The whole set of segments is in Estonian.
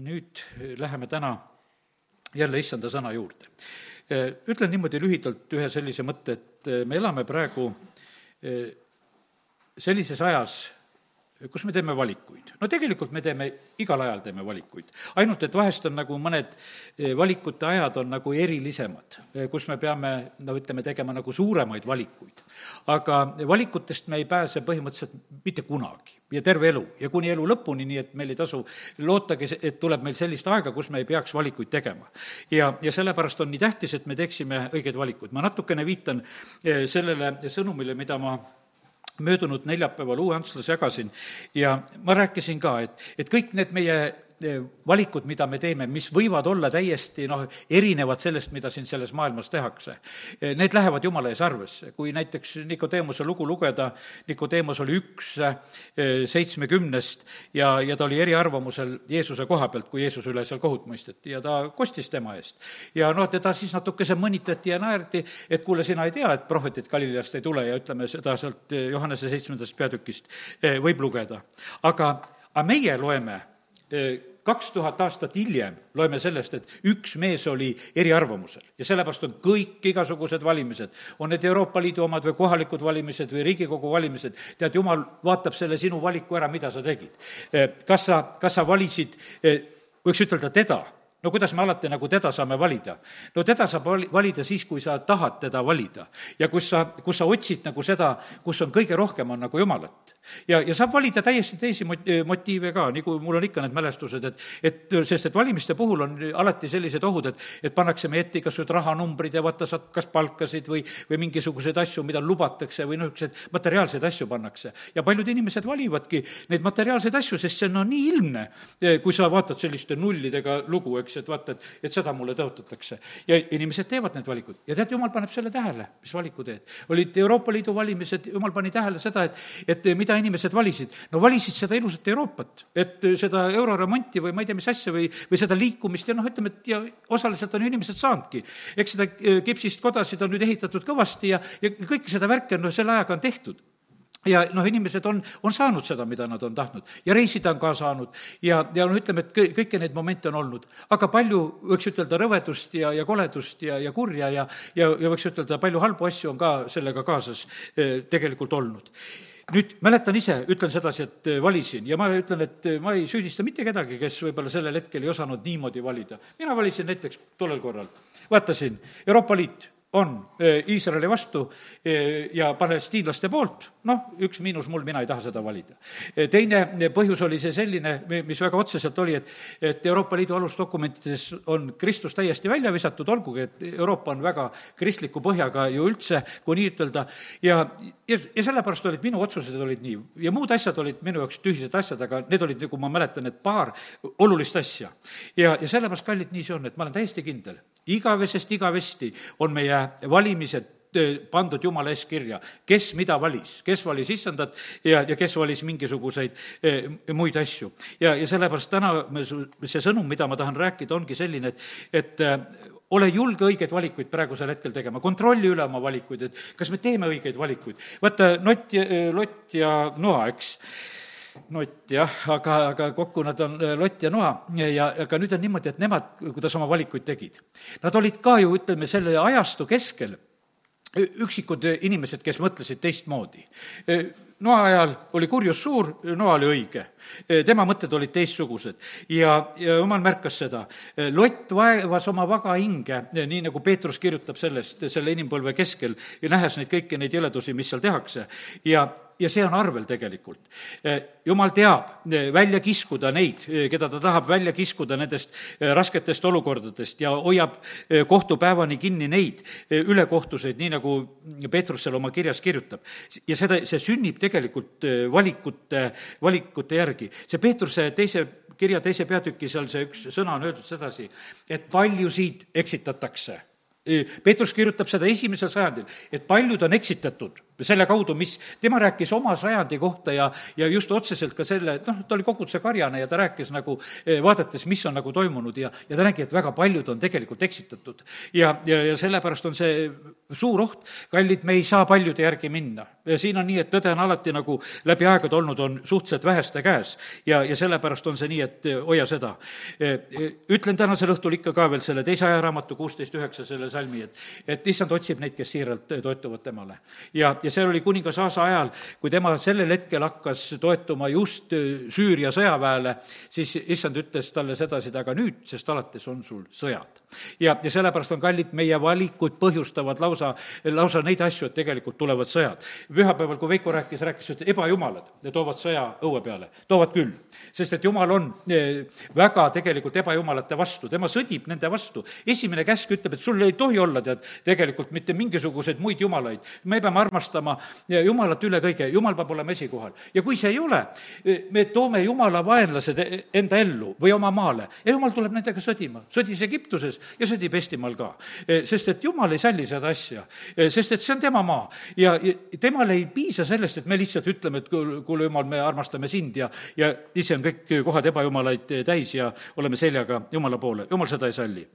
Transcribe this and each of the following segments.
nüüd läheme täna jälle issanda sõna juurde. ütlen niimoodi lühidalt ühe sellise mõtte, et me elame praegu sellises ajas, kus me teeme valikuid. no tegelikult me teeme, igal ajal teeme valikuid. ainult et vahest on nagu mõned eh, valikute ajad on nagu erilisemad, eh, kus me peame, no ütleme, tegema nagu suuremaid valikuid. aga valikutest me ei pääse põhimõtteliselt mitte kunagi ja terve elu ja kuni elu lõpuni, nii et meil ei tasu lootagi, et tuleb meil sellist aega, kus me ei peaks valikuid tegema. ja, ja sellepärast on nii tähtis, et me teeksime õigeid valikuid. ma natukene viitan eh, sellele sõnumile, mida ma möödunud neljapäeval Uue-Antslas jagasin. Ja ma rääkisin ka, et, et kõik need meie valikud, mida me teeme, mis võivad olla täiesti noh, erinevad sellest, mida siin selles maailmas tehakse. Eh, need lähevad jumala ees arvesse. kui näiteks Nikodeemuse lugu lugeda, Nikodeemus oli üks eh, seitsmekümnest ja, ja ta oli eriarvamusel Jeesuse koha pealt, kui Jeesus üle seal kohut mõisteti ja ta kostis tema eest. ja noh, teda siis natukese mõnitati ja naerdi, et kuule, sina ei tea, et prohvetid Galileast ei tule ja ütleme, seda sealt Johannese seitsmendast peatükist võib lugeda. aga, aga meie loeme kaks tuhat aastat hiljem loeme sellest, et üks mees oli eriarvamusel. Ja sellepärast on kõik igasugused valimised, on need Euroopa Liidu omad või kohalikud valimised või Riigikogu valimised, tead, jumal vaatab selle sinu valiku ära, mida sa tegid. kas sa, kas sa valisid, võiks ütelda teda no kuidas me alati nagu teda saame valida? no teda saab vali-, valida siis, kui sa tahad teda valida. ja kus sa, kus sa otsid nagu seda, kus on kõige rohkem, on nagu Jumalat. ja, ja saab valida täiesti teisi mot-, motiive ka, nagu mul on ikka need mälestused, et et sest, et valimiste puhul on alati sellised ohud, et et pannakse meie ette igasugused rahanumbrid ja vaata, saad kas palkasid või, või mingisuguseid asju, mida lubatakse või niisuguseid materiaalseid asju pannakse. ja paljud inimesed valivadki neid materiaalseid asju, sest see on no nii ilmne, kui sa vaatad selliste nullidega lugu, eks, eks, et vaata, et, et seda mulle tõotatakse. ja inimesed teevad need valikud ja tead, jumal paneb selle tähele, mis valiku teed. olid Euroopa Liidu valimised, jumal pani tähele seda, et, et mida inimesed valisid. no valisid seda ilusat Euroopat, et seda euroremonti või ma ei tea, mis asja või, või seda liikumist ja noh, ütleme, et ja osaliselt on ju inimesed saanudki. eks seda eh, kipsist kodasid on nüüd ehitatud kõvasti ja, ja kõike seda värki on noh, selle ajaga on tehtud ja noh, inimesed on, on saanud seda, mida nad on tahtnud. Ja reisida on ka saanud. Ja, ja noh, ütleme, et kõ-, kõiki neid momente on olnud. aga palju, võiks ütelda, rõvedust ja, ja koledust ja, ja kurja ja, ja, ja võiks ütelda, palju halbu asju on ka sellega kaasas eh, tegelikult olnud. Nüüd mäletan ise, ütlen sedasi, et eh, valisin. Ja ma ütlen, et eh, ma ei süüdista mitte kedagi, kes võib-olla sellel hetkel ei osanud niimoodi valida. mina valisin näiteks tollel korral, vaatasin, Euroopa Liit on Iisraeli vastu ja palestiinlaste poolt, noh, üks miinus mul, mina ei taha seda valida. teine põhjus oli see selline, mis väga otseselt oli, et, et Euroopa Liidu alusdokumentides on Kristus täiesti välja visatud, olgugi et Euroopa on väga kristliku põhjaga ju üldse, kui nii ütelda, ja, ja, ja sellepärast olid minu otsused olid nii ja muud asjad olid minu jaoks tühised asjad, aga need olid, nagu ma mäletan, need paar olulist asja. ja, ja sellepärast, kallid, nii see on, et ma olen täiesti kindel, igavesest igavesti on meie valimised pandud Jumala ees kirja, kes mida valis, kes valis issandat ja, ja kes valis mingisuguseid e, muid asju. ja, ja sellepärast täna see sõnum, mida ma tahan rääkida, ongi selline, et, et e, ole julge õigeid valikuid praegusel hetkel tegema, kontrolli üle oma valikuid, et kas me teeme õigeid valikuid. vaata, Nott ja, Lott ja Noa, eks Nott jah, aga, aga kokku nad on äh, Lott ja Noa ja aga nüüd on niimoodi, et nemad, kuidas oma valikuid tegid. Nad olid ka ju, ütleme, selle ajastu keskel üksikud inimesed, kes mõtlesid teistmoodi. Noa ajal oli kurjus suur, Noa oli õige. tema mõtted olid teistsugused ja, ja jumal märkas seda. Lott vaevas oma vaga hinge, nii nagu Peetrus kirjutab sellest, selle inimpõlve keskel ja nähes neid kõiki neid jõledusi, mis seal tehakse. ja ja see on arvel tegelikult. jumal teab välja kiskuda neid, keda ta tahab välja kiskuda nendest rasketest olukordadest ja hoiab kohtupäevani kinni neid ülekohtuseid, nii nagu Peetrus seal oma kirjas kirjutab. ja seda, see sünnib tegelikult valikute, valikute järgi. see Peetruse teise kirja teise peatüki seal see üks sõna on öeldud sedasi, et paljusid eksitatakse Peetrus kirjutab seda esimesel sajandil, et paljud on eksitatud selle kaudu, mis, tema rääkis oma sajandi kohta ja, ja just otseselt ka selle, noh, ta oli koguduse karjane ja ta rääkis nagu, eh, vaadates, mis on nagu toimunud ja, ja ta nägi, et väga paljud on tegelikult eksitatud. ja, ja, ja sellepärast on see suur oht, kallid, me ei saa paljude järgi minna. siin on nii, et tõde on alati nagu läbi aegade olnud, on suhteliselt väheste käes ja, ja sellepärast on see nii, et eh, hoia seda. Eh, ütlen tänasel õhtul ikka ka veel selle teise ajaraamatu kuusteist üheksa selle salmi, et, et issand otsib neid, kes siiralt toetuvad temale. ja, ja seal oli kuningas Aasa ajal, kui tema sellel hetkel hakkas toetuma just Süüria sõjaväele, siis issand ütles talle sedasi, et aga nüüd, sest alates on sul sõjad. ja, ja sellepärast on kallid, meie valikud põhjustavad lausa, lausa neid asju, et tegelikult tulevad sõjad. pühapäeval, kui Veiko rääkis, rääkis, et ebajumalad toovad sõja õue peale, toovad küll. sest et jumal on äh, väga tegelikult ebajumalate vastu, tema sõdib nende vastu. esimene käsk ütleb, et sul ei tohi olla, tead, tegelikult mitte mingisuguseid muid jumalaid. me peame armastama Jumalat üle kõige, Jumal peab olema esikohal. ja kui see ei ole, me toome Jumala vaenlased e-, enda ellu või oma maale ja Jumal tuleb nendega sõdima. sõdis Egiptuses ja sõdib Eestimaal ka. E, sest et Jumal ei salli seda asja, e, sest et see on tema maa. ja temale ei piisa sellest, et me lihtsalt ütleme, et kuule, Jumal, me armastame sind ja, ja ise on kõik kohad ebajumalaid täis ja oleme seljaga Jumala poole. Jumal seda ei salli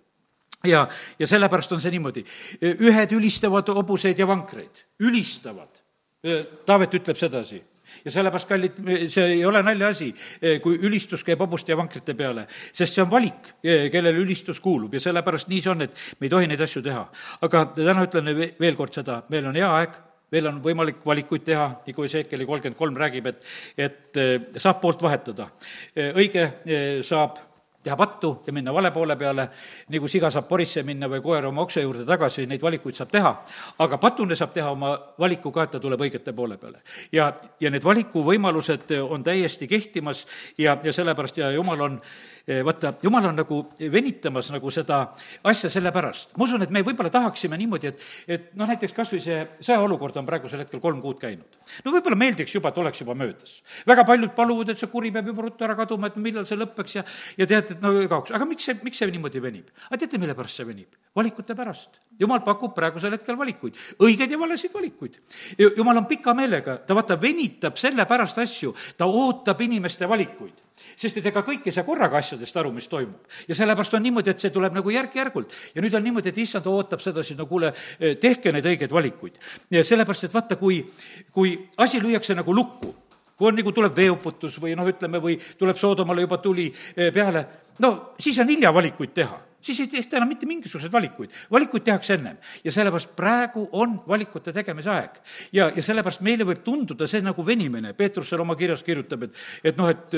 ja, ja sellepärast on see niimoodi. ühed ülistavad hobuseid ja vankreid, ülistavad. Taavet ütleb sedasi ja sellepärast, kallid, see ei ole naljaasi, kui ülistus käib hobuste ja vankrite peale, sest see on valik, kellele ülistus kuulub ja sellepärast nii see on, et me ei tohi neid asju teha. aga täna ütlen veel kord seda, meil on hea aeg, meil on võimalik valikuid teha, nagu Ezekieli kolmkümmend kolm räägib, et, et saab poolt vahetada. õige saab teha pattu ja minna vale poole peale, nagu siga saab porisse minna või koer oma okse juurde tagasi, neid valikuid saab teha, aga patune saab teha oma valiku ka, et ta tuleb õigete poole peale. ja, ja need valikuvõimalused on täiesti kehtimas ja, ja sellepärast ja jumal on Eh, vaata, jumal on nagu venitamas nagu seda asja sellepärast. ma usun, et me võib-olla tahaksime niimoodi, et, et noh, näiteks kas või see sõjaolukord on praegusel hetkel kolm kuud käinud. no võib-olla meeldiks juba, et oleks juba möödas. väga paljud paluvad, et see kuri peab juba ruttu ära kaduma, et millal see lõpeks ja, ja tead, et no kaoks. aga miks see, miks see niimoodi venib? aga teate, mille pärast see venib? valikute pärast. jumal pakub praegusel hetkel valikuid, õigeid ja valesid valikuid. jumal on pika meelega, ta vaata, venitab sellepärast asju, ta ootab inimeste valikuid sest et ega kõik ei saa korraga asjadest aru, mis toimub. ja sellepärast on niimoodi, et see tuleb nagu järk-järgult. ja nüüd on niimoodi, et issand ootab sedasi, no kuule, eh, tehke neid õigeid valikuid. sellepärast, et vaata, kui, kui asi lüüakse nagu lukku, kui on nagu tuleb veeuputus või noh, ütleme, või tuleb Soodomale juba tuli eh, peale, no siis on hilja valikuid teha siis ei tehta enam mitte mingisuguseid valikuid. valikuid tehakse ennem ja sellepärast praegu on valikute tegemise aeg. ja, ja sellepärast meile võib tunduda see nagu venimine, Peetrus seal oma kirjas kirjutab, et, et noh, et,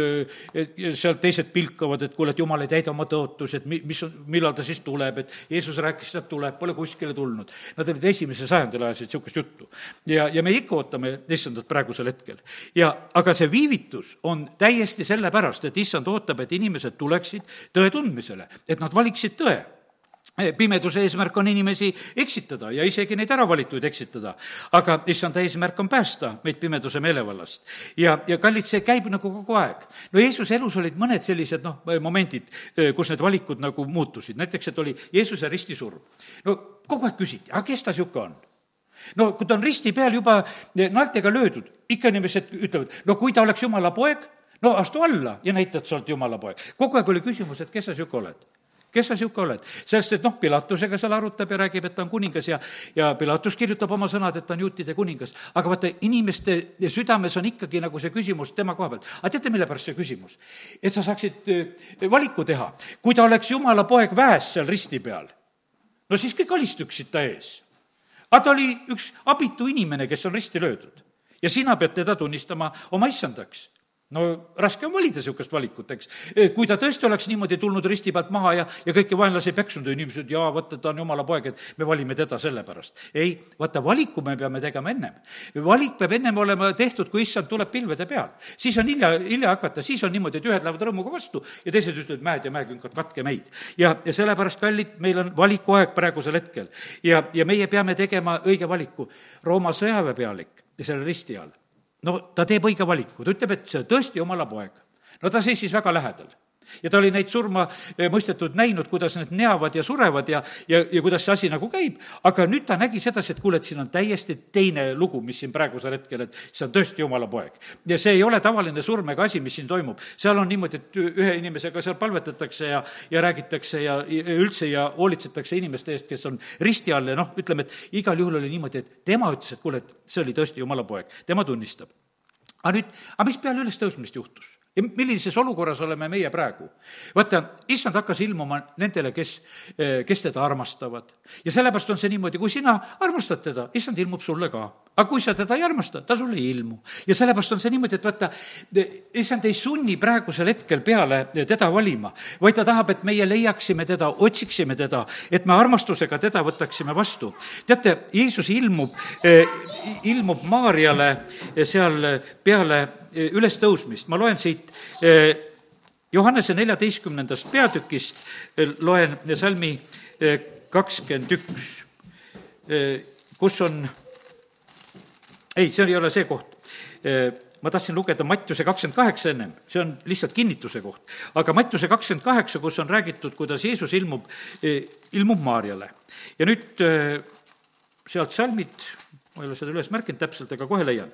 et sealt teised pilkavad, et kuule, et jumal ei täida oma tõotusi, et mi-, mis on, millal ta siis tuleb, et Jeesus rääkis, ta tuleb, pole kuskile tulnud. Nad olid esimesel sajandil ajasid niisugust juttu. ja, ja me ikka ootame issandat praegusel hetkel. ja aga see viivitus on täiesti sellepärast, et issand ootab, et inimesed tuleksid tõe tundmisele, et nad valiksid tõe pimeduse eesmärk on inimesi eksitada ja isegi neid äravalituid eksitada. aga issanda eesmärk on päästa meid pimeduse meelevallast. ja, ja kallid, see käib nagu kogu aeg. no Jeesuse elus olid mõned sellised noh, momendid, kus need valikud nagu muutusid, näiteks, et oli Jeesuse ristisurm. no kogu aeg küsiti, aga kes ta niisugune on? no kui ta on risti peal juba naeltega löödud, ikka inimesed ütlevad, no kui ta oleks jumala poeg, no astu alla ja näita, et sa oled jumala poeg. kogu aeg oli küsimus, et kes sa niisugune oled kes sa niisugune oled? sest et noh, Pilatusega seal arutab ja räägib, et ta on kuningas ja, ja Pilatus kirjutab oma sõnad, et ta on juutide kuningas. aga vaata, inimeste südames on ikkagi nagu see küsimus tema koha pealt. aga teate, mille pärast see küsimus? et sa saaksid äh, valiku teha. kui ta oleks jumala poeg väes seal risti peal, no siis kõik alistuksid ta ees. aga ta oli üks abitu inimene, kes on risti löödud. ja sina pead teda tunnistama oma issandaks no raske on valida niisugust valikut, eks. kui ta tõesti oleks niimoodi tulnud risti pealt maha ja, ja kõiki vaenlasi peksnud ja inimesed, jaa, vaata, ta on jumala poeg, et me valime teda sellepärast. ei, vaata, valiku me peame tegema ennem. valik peab ennem olema tehtud, kui issand tuleb pilvede peal. siis on hilja, hilja hakata, siis on niimoodi, et ühed lähevad rõõmuga vastu ja teised ütlevad, mäed ja mäekünkad, katke meid. ja, ja sellepärast, kallid, meil on valikuaeg praegusel hetkel ja, ja meie peame tegema õige valiku. Rooma sõjaväepealik selle risti all no ta teeb õige valiku, ta ütleb, et see on tõesti jumala poeg. no ta seisis väga lähedal ja ta oli neid surma eh, näinud, kuidas need neavad ja surevad ja, ja, ja kuidas see asi nagu käib, aga nüüd ta nägi sedasi, et kuule, et siin on täiesti teine lugu, mis siin praegusel hetkel, et see on tõesti jumala poeg. ja see ei ole tavaline surm ega asi, mis siin toimub. seal on niimoodi, et ühe inimesega seal palvetatakse ja, ja räägitakse ja, ja üldse ja hoolitsetakse inimeste eest, kes on risti all ja noh, ütleme, et igal juhul oli niimoodi, et tema ütles, et kuule, et see oli tõesti jumala poeg, tema tunnistab. aga nüüd, aga mis peale ülestõusmist juhtus? Millises olukorras oleme meie praegu? vaata, issand hakkas ilmuma nendele, kes, eh, kes teda armastavad. ja sellepärast on see niimoodi, kui sina armastad teda, issand ilmub sulle ka. Aga kui sa teda ei armasta, ta sulle ei ilmu. ja sellepärast on see niimoodi, et vaata, issand ei sunni praegusel hetkel peale teda valima, vaid ta tahab, et meie leiaksime teda, otsiksime teda, et me armastusega teda võtaksime vastu. teate, Jeesus ilmub, eh, ilmub Maarjale seal peale ülestõusmist, ma loen siit eh, Johannese neljateistkümnendast peatükist, eh, loen salmi eh, kakskümmend üks, kus on, ei, see ei ole see koht ma tahtsin lugeda Mattiuse kakskümmend kaheksa ennem, see on lihtsalt kinnituse koht. aga Mattiuse kakskümmend kaheksa, kus on räägitud, kuidas Jeesus ilmub, ilmub Maarjale. ja nüüd sealt salmid, ma ei ole seda üles märkinud täpselt, aga kohe leian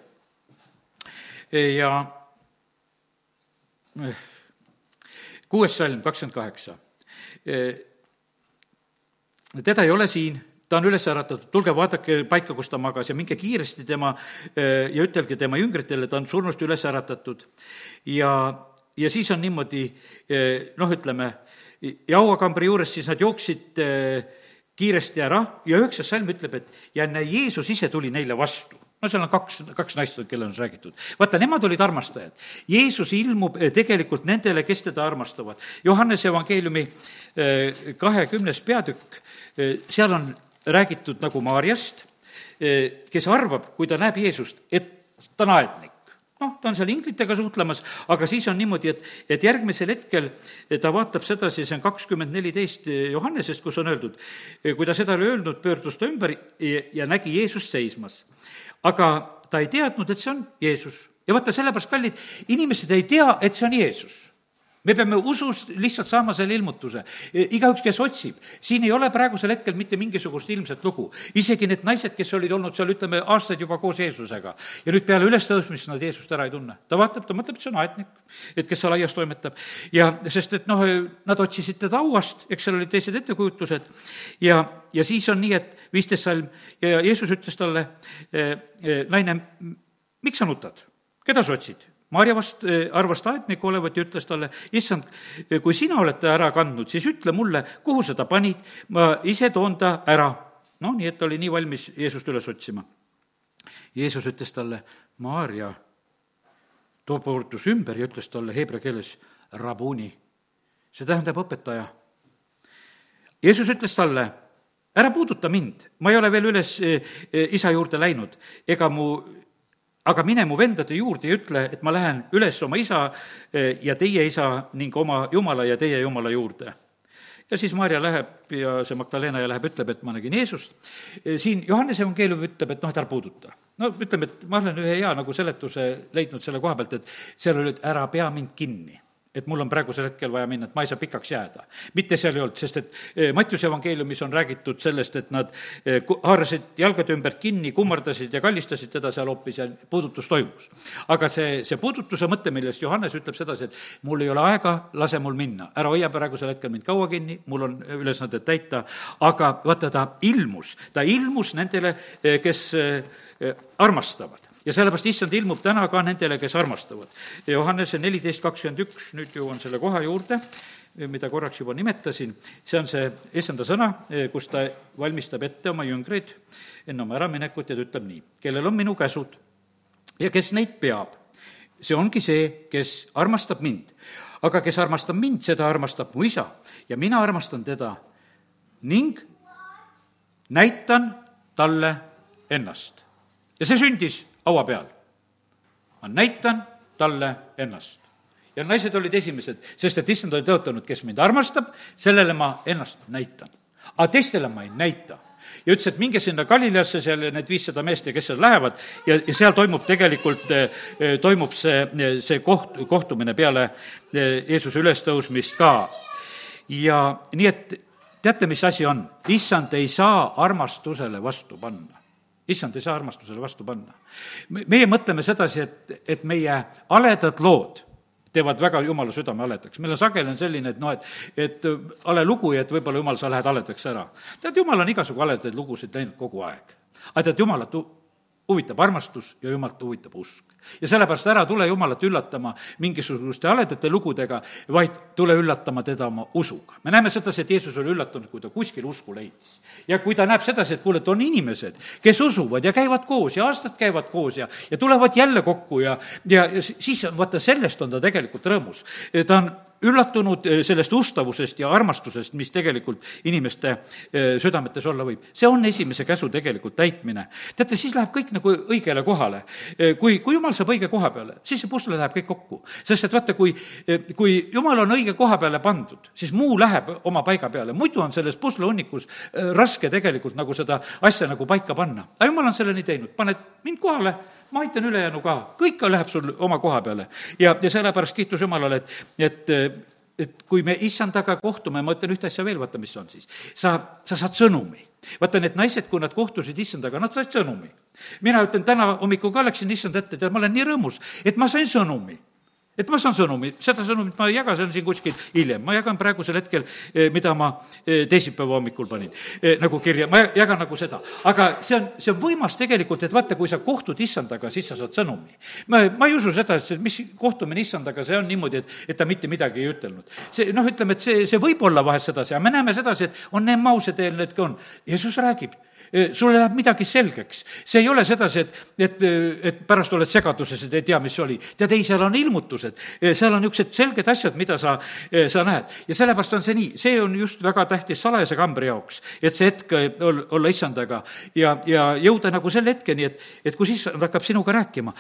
ja kuues salm, kakskümmend kaheksa. Teda ei ole siin, ta on üles äratatud, tulge vaadake paika, kus ta magas ja minge kiiresti tema eh, ja ütelge tema jüngritele, ta on surnust üles äratatud. ja, ja siis on niimoodi, noh, ütleme, ja hauakambri juures siis nad jooksid kiiresti ära ja üheksas salm ütleb, et ja näe, Jeesus ise tuli neile vastu no seal on kaks, kaks naist, kellel on räägitud. vaata, nemad olid armastajad. Jeesus ilmub eh, tegelikult nendele, kes teda armastavad. Johannese evangeeliumi eh, kahekümnes peatükk, eh, seal on räägitud nagu Maarjast, kes arvab, kui ta näeb Jeesust, et ta on aednik. Noh, ta on seal inglitega suhtlemas, aga siis on niimoodi, et, et järgmisel hetkel ta vaatab sedasi, see on kakskümmend neliteist Johannesest, kus on öeldud, kui ta seda oli öelnud, pöördus ta ümber ja, ja nägi Jeesust seismas. Aga ta ei teadnud, et see on Jeesus. ja vaata, sellepärast, kallid, inimesed ei tea, et see on Jeesus me peame usus lihtsalt saama selle ilmutuse. E, igaüks, kes otsib, siin ei ole praegusel hetkel mitte mingisugust ilmset lugu. isegi need naised, kes olid olnud seal, ütleme, aastaid juba koos Jeesusega ja nüüd peale ülestõusmist nad Jeesust ära ei tunne. ta vaatab, ta mõtleb, et see on aetnik, et kes seal aias toimetab. ja sest, et noh, nad otsisid teda hauast, eks seal olid teised ettekujutused ja, ja siis on nii, et viisteist salm ja Jeesus ütles talle, e, e, naine, miks sa nutad? keda sa otsid? Maarja vast eh, arvas taetniku olevat ja ütles talle, issand, eh, kui sina oled ta ära kandnud, siis ütle mulle, kuhu sa ta panid, ma ise toon ta ära. no nii, et ta oli nii valmis Jeesust üles otsima. Jeesus ütles talle, Maarja, too pöördus ümber ja ütles talle heebrea keeles rabuni, see tähendab õpetaja. Jeesus ütles talle, ära puuduta mind, ma ei ole veel üles eh, isa juurde läinud, ega mu aga mine mu vendade juurde ja ütle, et ma lähen üles oma isa eh, ja teie isa ning oma jumala ja teie jumala juurde. ja siis Maarja läheb ja see Magdalena ja läheb, ütleb, et ma nägin Jeesust. Eh, siin Johannese evangeelium ütleb, et noh, et ära puuduta. no ütleme, et ma olen ühe hea nagu seletuse leidnud selle koha pealt, et seal oli, et ära pea mind kinni et mul on praegusel hetkel vaja minna, et ma ei saa pikaks jääda. mitte seal ei olnud, sest et eh, Mattiuse evangeeliumis on räägitud sellest, et nad eh, haarasid jalgade ümbert kinni, kummardasid ja kallistasid teda seal hoopis ja puudutus toimus. aga see, see puudutuse mõte, millest Johannes ütleb sedasi, et mul ei ole aega, lase mul minna, ära hoia praegusel hetkel mind kaua kinni, mul on ülesanded täita, aga vaata, ta ilmus, ta ilmus nendele, eh, kes armastavad ja sellepärast issand ilmub täna ka nendele, kes armastavad. Johannese neliteist kakskümmend üks, nüüd jõuan selle koha juurde, mida korraks juba nimetasin, see on see issanda sõna, kus ta valmistab ette oma jüngreid enne oma äraminekut ja ta ütleb nii, kellel on minu käsud ja kes neid peab, see ongi see, kes armastab mind. aga kes armastab mind, seda armastab mu isa ja mina armastan teda ning näitan talle ennast. ja see sündis haua peal. ma näitan talle ennast. ja naised olid esimesed, sest et issand oli tõotanud, kes mind armastab, sellele ma ennast näitan. aga teistele ma ei näita ja ütles, et minge sinna Galileasse, seal need viissada meest ja kes seal lähevad ja, ja seal toimub tegelikult, toimub see, see koht, kohtumine peale Jeesuse ülestõusmist ka. ja nii, et teate, mis asi on? issand ei saa armastusele vastu panna issand ei saa armastusele vastu panna. meie mõtleme sedasi, et, et meie haledad lood teevad väga jumala südame haledaks. meil on sageli on selline, et noh, et, et hale lugu ja et võib-olla jumal, sa lähed haledaks ära. tead, jumal on igasugu haledaid lugusid teinud kogu aeg. aga tead, jumalat huvitab armastus ja Jumalat huvitab usk. Ja sellepärast ära tule Jumalat üllatama mingisuguste haledate lugudega, vaid tule üllatama teda oma usuga. me näeme sedasi, et Jeesus oli üllatunud, kui ta kuskil usku leidis. ja kui ta näeb sedasi, et kuule, et on inimesed, kes usuvad ja käivad koos ja aastad käivad koos ja, ja tulevad jälle kokku ja, ja, ja siis vaata, sellest on ta tegelikult rõõmus. ta on üllatunud eh, sellest ustavusest ja armastusest, mis tegelikult inimeste eh, südametes olla võib. see on esimese käsu tegelikult täitmine. teate, siis läheb kõik nagu õigele kohale. Eh, kui, kui jumal saab õige koha peale, siis see pusle läheb kõik kokku. sest et vaata, kui, kui jumal on õige koha peale pandud, siis muu läheb oma paiga peale, muidu on selles puslehunnikus raske tegelikult nagu seda asja nagu paika panna. aga jumal on selle nii teinud, paned mind kohale, ma aitan ülejäänu ka, kõik läheb sul oma koha peale. ja, ja sellepärast kiitus Jumalale, et, et et kui me issandaga kohtume, ma ütlen ühte asja veel, vaata, mis on siis. sa, sa saad sõnumi. vaata, need naised, kui nad kohtusid issandaga, nad said sõnumi. mina ütlen, täna hommikul ka läksin issand ette, tead, ma olen nii rõõmus, et ma sain sõnumi et ma saan sõnumi, seda sõnumit ma ei jaga, see on siin kuskil hiljem, ma jagan praegusel hetkel, eh, mida ma eh, teisipäeva hommikul panin eh, nagu kirja, ma jagan nagu seda. aga see on, see on võimas tegelikult, et vaata, kui sa kohtud issandaga, siis sa saad sõnumi. ma, ma ei usu seda, et mis kohtumine issandaga, see on niimoodi, et, et ta mitte midagi ei ütelnud. see noh, ütleme, et see, see võib olla vahest sedasi, aga me näeme sedasi, et on need ka on. Jeesus räägib sulle läheb midagi selgeks. see ei ole sedasi, et, et, et pärast oled segaduses, et ei tea, mis see oli. tead, ei, seal on ilmutused, seal on niisugused selged asjad, mida sa, sa näed. ja sellepärast on see nii, see on just väga tähtis salajase kambri jaoks, et see hetk olla issandaga ja, ja jõuda nagu selle hetkeni, et, et kus issand hakkab sinuga rääkima.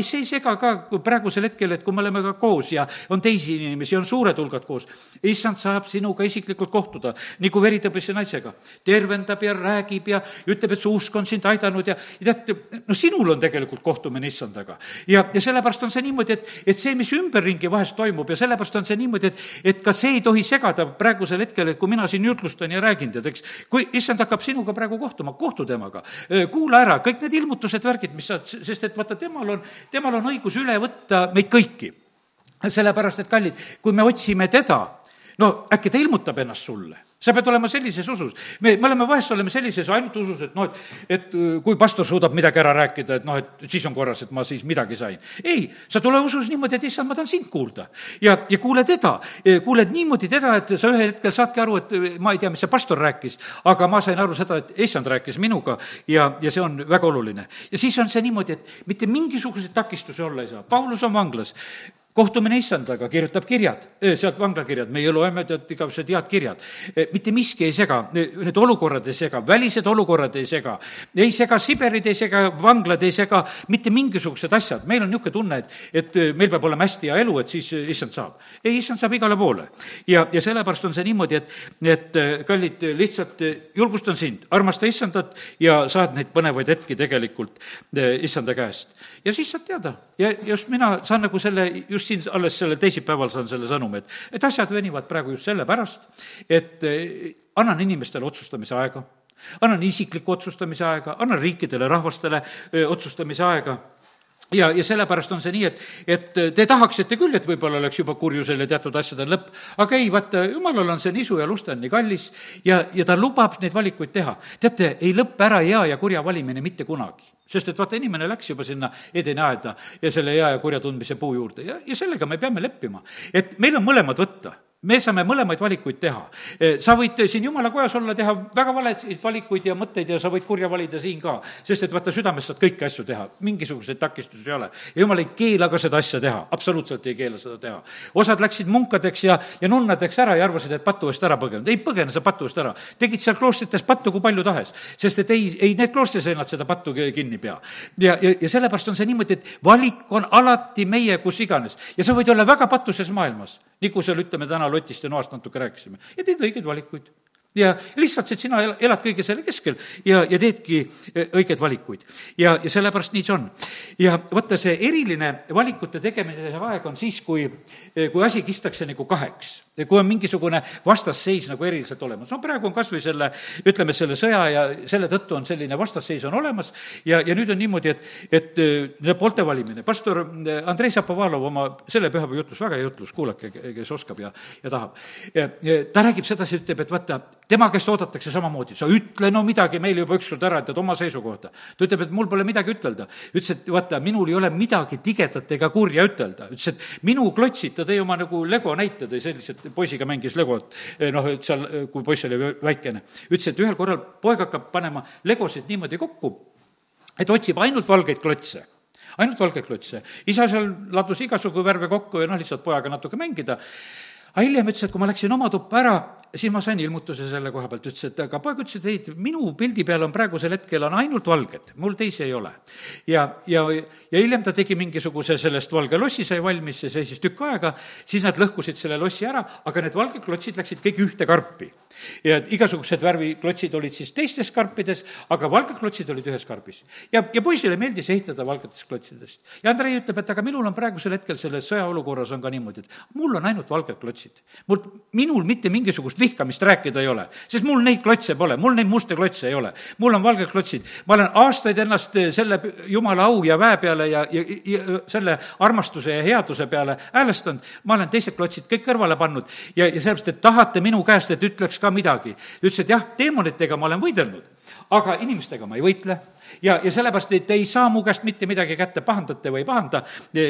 see ei sega ka praegusel hetkel, et kui me oleme ka koos ja on teisi inimesi, on suured hulgad koos, issand saab sinuga isiklikult kohtuda, nagu veritõbise naisega. tervendab ja räägib ja ja ütleb, et su usk on sind aidanud ja, ja tead, no sinul on tegelikult kohtumine issandaga. ja, ja sellepärast on see niimoodi, et, et see, mis ümberringi vahest toimub ja sellepärast on see niimoodi, et, et ka see ei tohi segada praegusel hetkel, et kui mina siin jutlustan ja räägin, tead, eks, kui issand hakkab sinuga praegu kohtuma, kohtu temaga, kuula ära kõik need ilmutused, värgid, mis sa, sest et vaata, temal on, temal on õigus üle võtta meid kõiki sellepärast, et kallid, kui me otsime teda, no äkki ta ilmutab ennast sulle sa pead olema sellises usus. me, me oleme vahest oleme sellises ainult usus, et noh, et, et äh, kui pastor suudab midagi ära rääkida, et noh, et siis on korras, et ma siis midagi sain. ei, sa tule usus niimoodi, et issand, ma tahan sind kuulda. ja, ja kuule teda, kuuled niimoodi teda, et sa ühel hetkel saadki aru, et äh, ma ei tea, mis see pastor rääkis, aga ma sain aru seda, et issand rääkis minuga ja, ja see on väga oluline. ja siis on see niimoodi, et mitte mingisuguseid takistusi olla ei saa. Paulus on vanglas, kohtumine issandaga, kirjutab kirjad, sealt vanglakirjad, meie loeme tead igasugused head kirjad. mitte miski ei sega, need olukorrad ei sega, välised olukorrad ei sega, ei sega Siberid, ei sega vanglad, ei sega mitte mingisugused asjad. meil on niisugune tunne, et, et meil peab olema hästi hea elu, et siis issand saab. ei, issand saab igale poole. ja, ja sellepärast on see niimoodi, et, et kallid, lihtsalt julgustan sind, armasta issandat ja saad neid põnevaid hetki tegelikult issanda käest. ja siis saad teada ja just mina saan nagu selle just siin alles sellel teisipäeval saan selle sõnumi, et, et asjad venivad praegu just sellepärast, et eh, annan inimestele otsustamise aega, annan isiklikku otsustamise aega, annan riikidele, rahvastele öö, eh, otsustamise aega ja, ja sellepärast on see nii, et, et te tahaksite küll, et võib-olla oleks juba kurjusel ja teatud asjadel lõpp, aga ei, vaata, jumalal on see nisu ja lust on nii kallis ja, ja ta lubab neid valikuid teha. teate, ei lõppe ära hea ja kurja valimine mitte kunagi sest et vaata, inimene läks juba sinna Edeni aeda ja selle hea ja kurja tundmise puu juurde ja, ja sellega me peame leppima. et meil on mõlemad võtta me saame mõlemaid valikuid teha. Eh, sa võid siin jumala kojas olla, teha väga valesid valikuid ja mõtteid ja sa võid kurja valida siin ka, sest et vaata, südames saad kõiki asju teha, mingisuguseid takistusi ei ole. ja jumal ei keela ka seda asja teha, absoluutselt ei keela seda teha. osad läksid munkadeks ja, ja nunnadeks ära ja arvasid, et patu eest ära põgenenud, ei põgene sa patu eest ära. tegid seal kloostrites pattu kui palju tahes, sest et ei, ei need kloostris ei nad seda pattu kinni pea. ja, ja, ja sellepärast on see niimoodi, et valik on alati meie kus iganes ja sa võid olla väga patuses maailmas, nagu seal ütleme täna Lotist ja Noast natuke rääkisime, ja teed õigeid valikuid ja lihtsalt, et sina elad kõige selle keskel ja, ja teedki eh, õigeid valikuid. ja, ja sellepärast nii see on. ja vaata, see eriline valikute tegemise aeg on siis, kui, eh, kui asi kistakse nagu kaheks kui on mingisugune vastasseis nagu eriliselt olemas. no praegu on kas või selle, ütleme, selle sõja ja selle tõttu on selline vastasseis on olemas ja, ja nüüd on niimoodi, et, et äh, poolte valimine. pastor Andrei Zapovalov oma selle pühapäeva jutlus, väga hea jutlus, kuulake, kes oskab ja, ja tahab. ta räägib sedasi, ütleb, et vaata, tema käest oodatakse samamoodi, sa ütle no midagi meile juba ükskord ära, ütled oma seisukohta. ta ütleb, et mul pole midagi ütelda. ütles, et vaata, minul ei ole midagi tigedat ega kurja ütelda. ütles, et minu klotsid, ta tõi oma nagu Lego näite, tõi sellised poisiga mängis Legot, eh, noh, et seal, eh, kui poiss oli väikene. ütles, et ühel korral poeg hakkab panema legosid niimoodi kokku, et otsib ainult valgeid klotse ainult valgeid klotse. isa seal ladus igasugu värve kokku ja noh, lihtsalt pojaga natuke mängida aga hiljem ütles, et kui ma läksin oma tuppa ära, siis ma sain ilmutuse selle koha pealt, ütles, et aga poeg ütles, et ei, minu pildi peal on praegusel hetkel on ainult valged, mul teisi ei ole. ja, ja, ja hiljem ta tegi mingisuguse sellest valge lossi sai valmis, see seisis tükk aega, siis nad lõhkusid selle lossi ära, aga need valged klotsid läksid kõik ühte karpi ja igasugused värviklotsid olid siis teistes karpides, aga valged klotsid olid ühes karbis. ja, ja poisile meeldis ehitada valgetest klotsidest. ja Andrei ütleb, et aga minul on praegusel hetkel selles sõjaolukorras on ka niimoodi, et mul on ainult valged klotsid. mul, minul mitte mingisugust vihkamist rääkida ei ole, sest mul neid klotse pole, mul neid muste klotse ei ole. mul on valged klotsid, ma olen aastaid ennast selle jumala au ja väe peale ja, ja, ja selle armastuse ja headuse peale häälestanud, ma olen teised klotsid kõik kõrvale pannud ja, ja sellepärast, et tahate minu käest, et ütleks ka ka midagi. ütles, et jah, teemonitega ma olen võidelnud, aga inimestega ma ei võitle ja, ja sellepärast, et te ei saa mu käest mitte midagi kätte, pahandate või ei pahanda,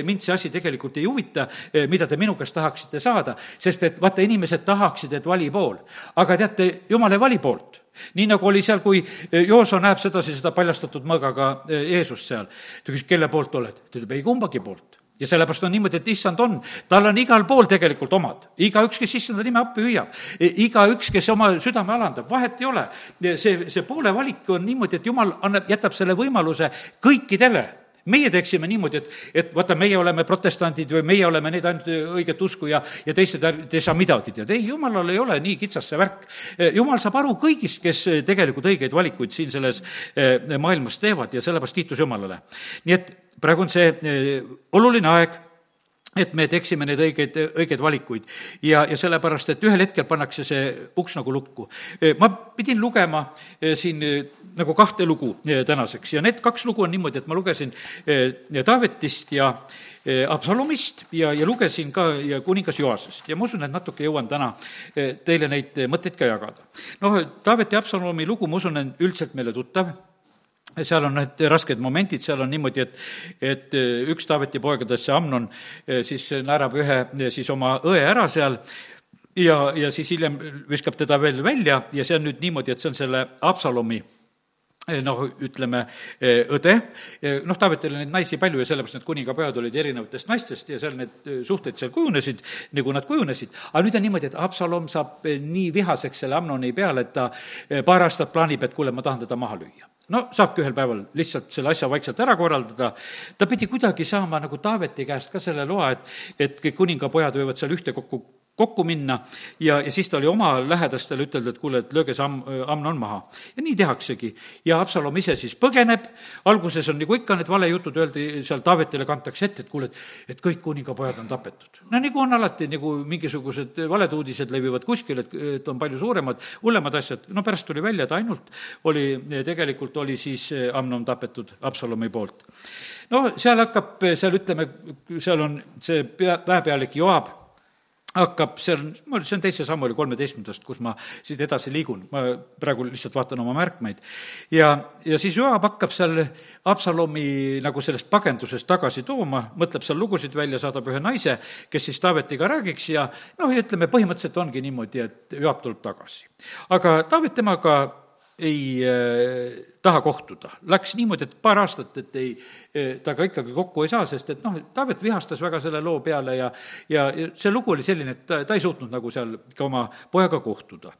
mind see asi tegelikult ei huvita, mida te minu käest tahaksite saada, sest et vaata, inimesed tahaksid, et vali pool. aga teate, jumal ei vali poolt nii nagu oli seal, kui Jooso näeb sedasi seda paljastatud mõõgaga Jeesust seal. ta küsis, kelle poolt oled? ta ütleb, ei kumbagi poolt ja sellepärast on niimoodi, et issand on, tal on igal pool tegelikult omad. igaüks, kes issanda nime appi hüüab, igaüks, kes oma südame alandab, vahet ei ole. see, see poole valik on niimoodi, et jumal annab, jätab selle võimaluse kõikidele meie teeksime niimoodi, et, et vaata, meie oleme protestandid või meie oleme need ainult õiget usku ja, ja teised ei saa midagi teada. ei, jumalal ei ole nii kitsas see värk. jumal saab aru kõigist, kes tegelikult õigeid valikuid siin selles eh, maailmas teevad ja sellepärast kiitus Jumalale. nii et praegu on see eh, oluline aeg et me teeksime neid õigeid, õigeid valikuid. ja, ja sellepärast, et ühel hetkel pannakse see uks nagu lukku. Eh, ma pidin lugema eh, siin nagu kahte lugu tänaseks ja need kaks lugu on niimoodi, et ma lugesin Taavetist ja Absalomist ja, ja lugesin ka ja kuningas Joasest ja ma usun, et natuke jõuan täna teile neid mõtteid ka jagada. noh, Taaveti Absalomi lugu, ma usun, on üldiselt meile tuttav seal on need rasked momendid, seal on niimoodi, et, et üks Taaveti poegadest, see Amnon, siis naerab ühe siis oma õe ära seal ja, ja siis hiljem viskab teda veel välja ja see on nüüd niimoodi, et see on selle Absalomi noh, ütleme õde, noh, Taavetil oli neid naisi palju ja sellepärast need kuningapojad olid erinevatest naistest ja seal need suhted seal kujunesid, nagu nad kujunesid. aga nüüd on niimoodi, et Absalom saab nii vihaseks selle Amnoni peale, et ta paar aastat plaanib, et kuule, ma tahan teda maha lüüa no saabki ühel päeval lihtsalt selle asja vaikselt ära korraldada, ta pidi kuidagi saama nagu Taaveti käest ka selle loa, et, et kõik kuningapojad võivad seal ühtekokku kokku minna ja, ja siis ta oli oma lähedastele ütelda, et kuule, et lööge see Am-, Amnon maha. ja nii tehaksegi. ja Absalom ise siis põgeneb, alguses on nagu ikka need valejutud, öeldi seal Taavetile kantakse ette, et kuule, et, et kõik kuningapojad on tapetud. no nagu on alati, nagu mingisugused valed uudised levivad kuskil, et, et on palju suuremad, hullemad asjad, no pärast tuli välja, et ainult oli, tegelikult oli siis Amnon tapetud Absalomi poolt. no seal hakkab, seal ütleme, seal on see pea, väepealik Joab hakkab, see on, see on teise sammu oli kolmeteistkümnendast, kus ma siit edasi liigun, ma praegu lihtsalt vaatan oma märkmeid. ja, ja siis Joab hakkab seal Absalomi nagu sellest pagendusest tagasi tooma, mõtleb seal lugusid välja, saadab ühe naise, kes siis Taavetiga räägiks ja noh, ja ütleme, põhimõtteliselt ongi niimoodi, et Joab tuleb tagasi. aga Taavet temaga ei äh, taha kohtuda. Läks niimoodi, et paar aastat, et ei äh,, temaga ikkagi kokku ei saa, sest et noh, Taavet vihastas väga selle loo peale ja ja, see lugu oli selline, et ta, ta ei suutnud nagu seal ka oma pojaga kohtuda.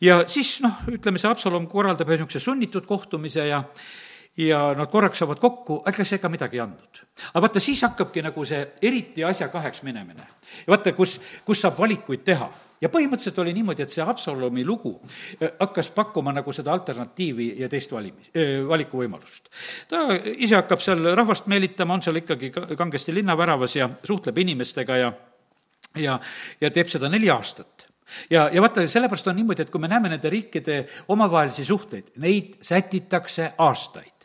ja siis noh, ütleme, see Haapsalum korraldab ühe niisuguse sunnitud kohtumise ja ja nad korraks saavad kokku, ega see ka midagi ei andnud. aga vaata, siis hakkabki nagu see eriti asja kaheks minemine. vaata, kus, kus saab valikuid teha ja põhimõtteliselt oli niimoodi, et see Haapsalumi lugu äh, hakkas pakkuma nagu seda alternatiivi ja teist valimis, äh, valikuvõimalust. ta ise hakkab seal rahvast meelitama, on seal ikkagi kangesti linnaväravas ja suhtleb inimestega ja ja, ja teeb seda neli aastat ja, ja vaata, sellepärast on niimoodi, et kui me näeme nende riikide omavahelisi suhteid, neid sätitakse aastaid.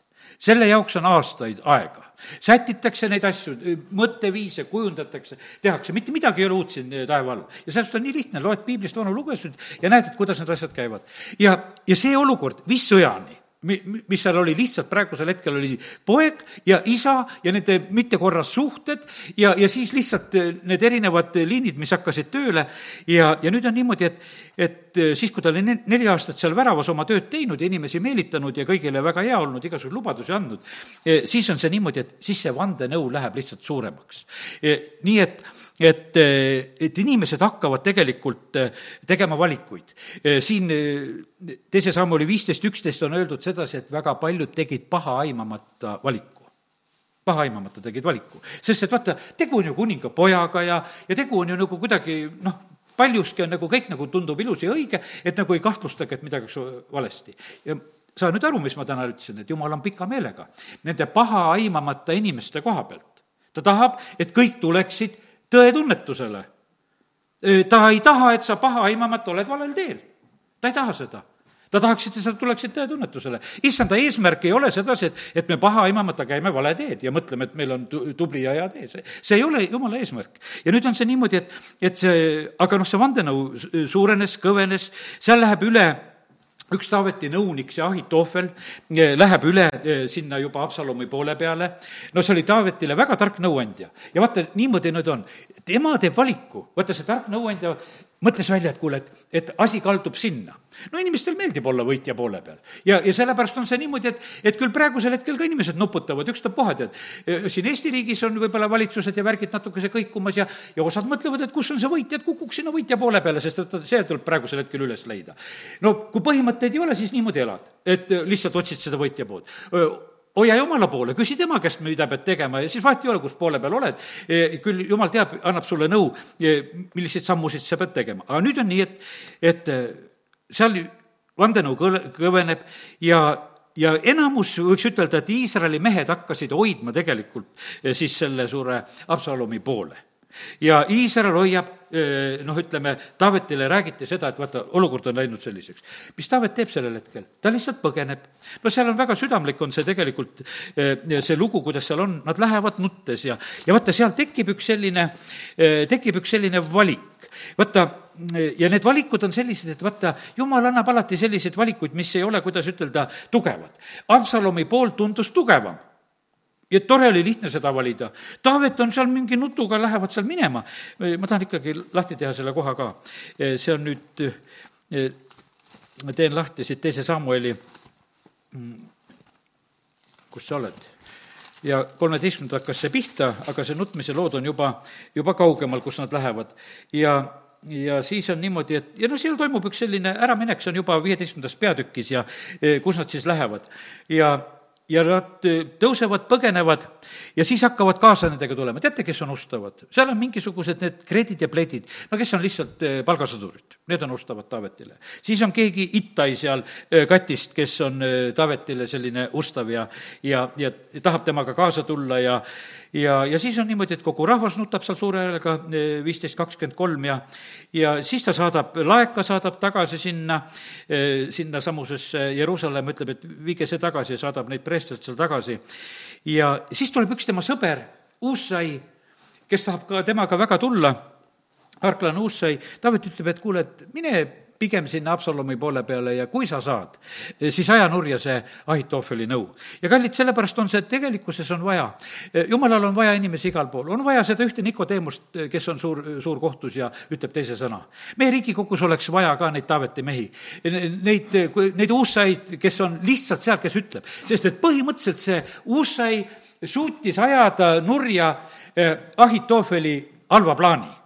Selle jaoks on aastaid aega. sätitakse neid asju, mõtteviise kujundatakse, tehakse, mitte midagi ei ole uut siin taeva all. ja sellest on nii lihtne, loed piiblist vanu lugesid ja näed, et kuidas need asjad käivad. ja, ja see olukord viis sõjani mi-, mis seal oli, lihtsalt praegusel hetkel oli poeg ja isa ja nende mittekorras suhted ja, ja siis lihtsalt eh, need erinevad liinid, mis hakkasid tööle ja, ja nüüd on niimoodi, et, et eh, siis, kui ta oli neli aastat seal väravas oma tööd teinud ja inimesi meelitanud ja kõigile väga hea olnud, igasuguseid lubadusi andnud, eh, siis on see niimoodi, et siis see vandenõu läheb lihtsalt suuremaks. nii et et, et inimesed hakkavad tegelikult eh, tegema valikuid. Eh, siin eh, teise sammu oli viisteist, üksteist on öeldud sedasi, et väga paljud tegid paha aimamata valiku paha aimamata tegid valiku, sest et vaata, tegu on ju kuninga pojaga ja, ja tegu on ju nagu kuidagi noh, paljuski on nagu kõik nagu tundub ilus ja õige, et nagu ei kahtlustagi, et midagi oleks valesti. ja saa nüüd aru, mis ma täna ütlesin, et jumal on pika meelega nende paha aimamata inimeste koha pealt. ta tahab, et kõik tuleksid tõetunnetusele. ta ei taha, et sa paha aimamata oled valel teel. ta ei taha seda ta tahaks, et sa tuleksid tõetunnetusele. issanda eesmärk ei ole sedasi, et, et me paha aimamata käime vale teed ja mõtleme, et meil on tubli ja hea tee, see, see ei ole jumala eesmärk. ja nüüd on see niimoodi, et, et see, aga noh, see vandenõu suurenes, kõvenes, seal läheb üle üks Taaveti nõunik, see Ahitoofel, eh, läheb üle eh, sinna juba Absalomi poole peale. no see oli Taavetile väga tark nõuandja ja vaata, niimoodi nüüd on. tema teeb valiku, vaata see tark nõuandja mõtles välja, et kuule, et, et asi kaldub sinna. no inimestel meeldib olla võitja poole peal. ja, ja sellepärast on see niimoodi, et, et küll praegusel hetkel ka inimesed nuputavad, ükstapuha, tead. siin Eesti riigis on võib-olla valitsused ja värgid natukese kõikumas ja, ja osad mõtlevad, et kus on see võitja, et kukuks sinna võitja poole peale, sest et see tuleb praegusel hetkel üles leida. no kui põhimõtteid ei ole, siis niimoodi elad, et lihtsalt otsid seda võitja poolt hoia jumala poole, küsi tema käest, mida pead tegema ja siis vahet ei ole, kus poole peal oled. E, küll jumal teab, annab sulle nõu, e, milliseid sammusid sa pead tegema, aga nüüd on nii, et, et e, seal vandenõu kõle, kõveneb ja ja enamus võiks ütelda, et Iisraeli mehed hakkasid hoidma tegelikult siis selle suure Absalomi poole ja Iisrael hoiab, noh, ütleme, Taavetile räägiti seda, et vaata, olukord on läinud selliseks. mis Taavet teeb sellel hetkel? ta lihtsalt põgeneb. no seal on väga südamlik, on see tegelikult, see lugu, kuidas seal on, nad lähevad nuttes ja, ja vaata, seal tekib üks selline, tekib üks selline valik. vaata, ja need valikud on sellised, et vaata, jumal annab alati selliseid valikuid, mis ei ole, kuidas ütelda, tugevad. Absalomi pool tundus tugevam ja tore oli lihtne seda valida. Taavet on seal mingi nutuga, lähevad seal minema. ma tahan ikkagi lahti teha selle koha ka. see on nüüd, ma teen lahti siit teise Samueli, kus sa oled? ja kolmeteistkümnenda hakkas see pihta, aga see nutmise lood on juba, juba kaugemal, kus nad lähevad. ja ja siis on niimoodi, et ja no seal toimub üks selline äraminek, see on juba viieteistkümnendas peatükis ja kus nad siis lähevad. ja ja nad äh, tõusevad, põgenevad ja siis hakkavad kaasa nendega tulema. teate, kes on ustavad? seal on mingisugused need kredid ja pledid, no kes on lihtsalt äh, palgasõdurid, need on ustavad Taavetile. siis on keegi Ittai seal äh, katist, kes on Taavetile selline ustav ja, ja, ja tahab temaga kaasa tulla ja ja, ja siis on niimoodi, et kogu rahvas nutab seal suure häälega, viisteist kakskümmend kolm ja ja siis ta saadab, laeka saadab tagasi sinna, sinnasamusesse Jeruusalemma, ütleb, et viige see tagasi ja saadab neid preestreid seal tagasi. ja siis tuleb üks tema sõber, Uusai, kes tahab ka temaga väga tulla, arklane Uusai, Taavet ütleb, et kuule, et mine pigem sinna Absalomi poole peale ja kui sa saad, siis aja nurja see Ahitoofeli nõu. ja kallid, sellepärast on see, et tegelikkuses on vaja, jumalal on vaja inimesi igal pool, on vaja seda ühte Nikodeemust, kes on suur, suur kohtus ja ütleb teise sõna. meie Riigikogus oleks vaja ka neid Taaveti mehi, neid, neid uussaid, kes on lihtsalt seal, kes ütleb, sest et põhimõtteliselt see uussai suutis ajada nurja eh, Ahitoofeli halva plaani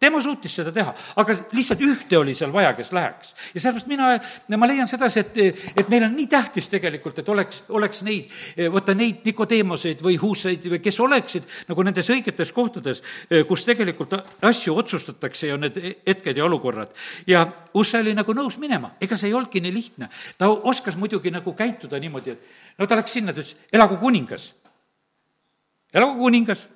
tema suutis seda teha, aga lihtsalt ühte oli seal vaja, kes läheks. ja sellepärast mina, ma leian sedasi, et, et meil on nii tähtis tegelikult, et oleks, oleks neid, vaata neid Nikodeemoseid või huuseid või kes oleksid nagu nendes õigetes kohtades, kus tegelikult asju otsustatakse ja need hetked ja olukorrad. ja Usse oli nagu nõus minema, ega see ei olnudki nii lihtne. ta oskas muidugi nagu käituda niimoodi, et no ta läks sinna, ta ütles, elagu kuningas. elagu kuningas,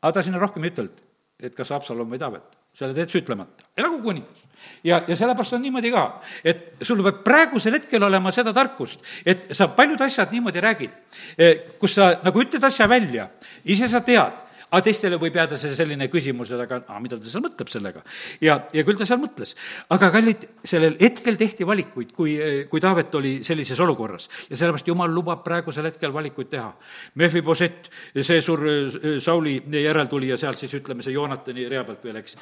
aga ta sinna rohkem ei ütelnud et kas Haapsalum või Taavet, selle teed sa ütlemata, elagu kuningas. ja, ja sellepärast on niimoodi ka, et sul peab praegusel hetkel olema seda tarkust, et sa paljud asjad niimoodi räägid, eh, kus sa nagu ütled asja välja, ise sa tead aga teistele võib jääda see selline küsimus, et aga, aga mida ta seal mõtleb sellega. ja, ja küll ta seal mõtles. aga kallid, sellel hetkel tehti valikuid, kui, kui Taavet oli sellises olukorras. ja sellepärast Jumal lubab praegusel hetkel valikuid teha. Mephiboset, see suur Sauli järeltulija seal siis ütleme, see Joonatani rea pealt veel, eks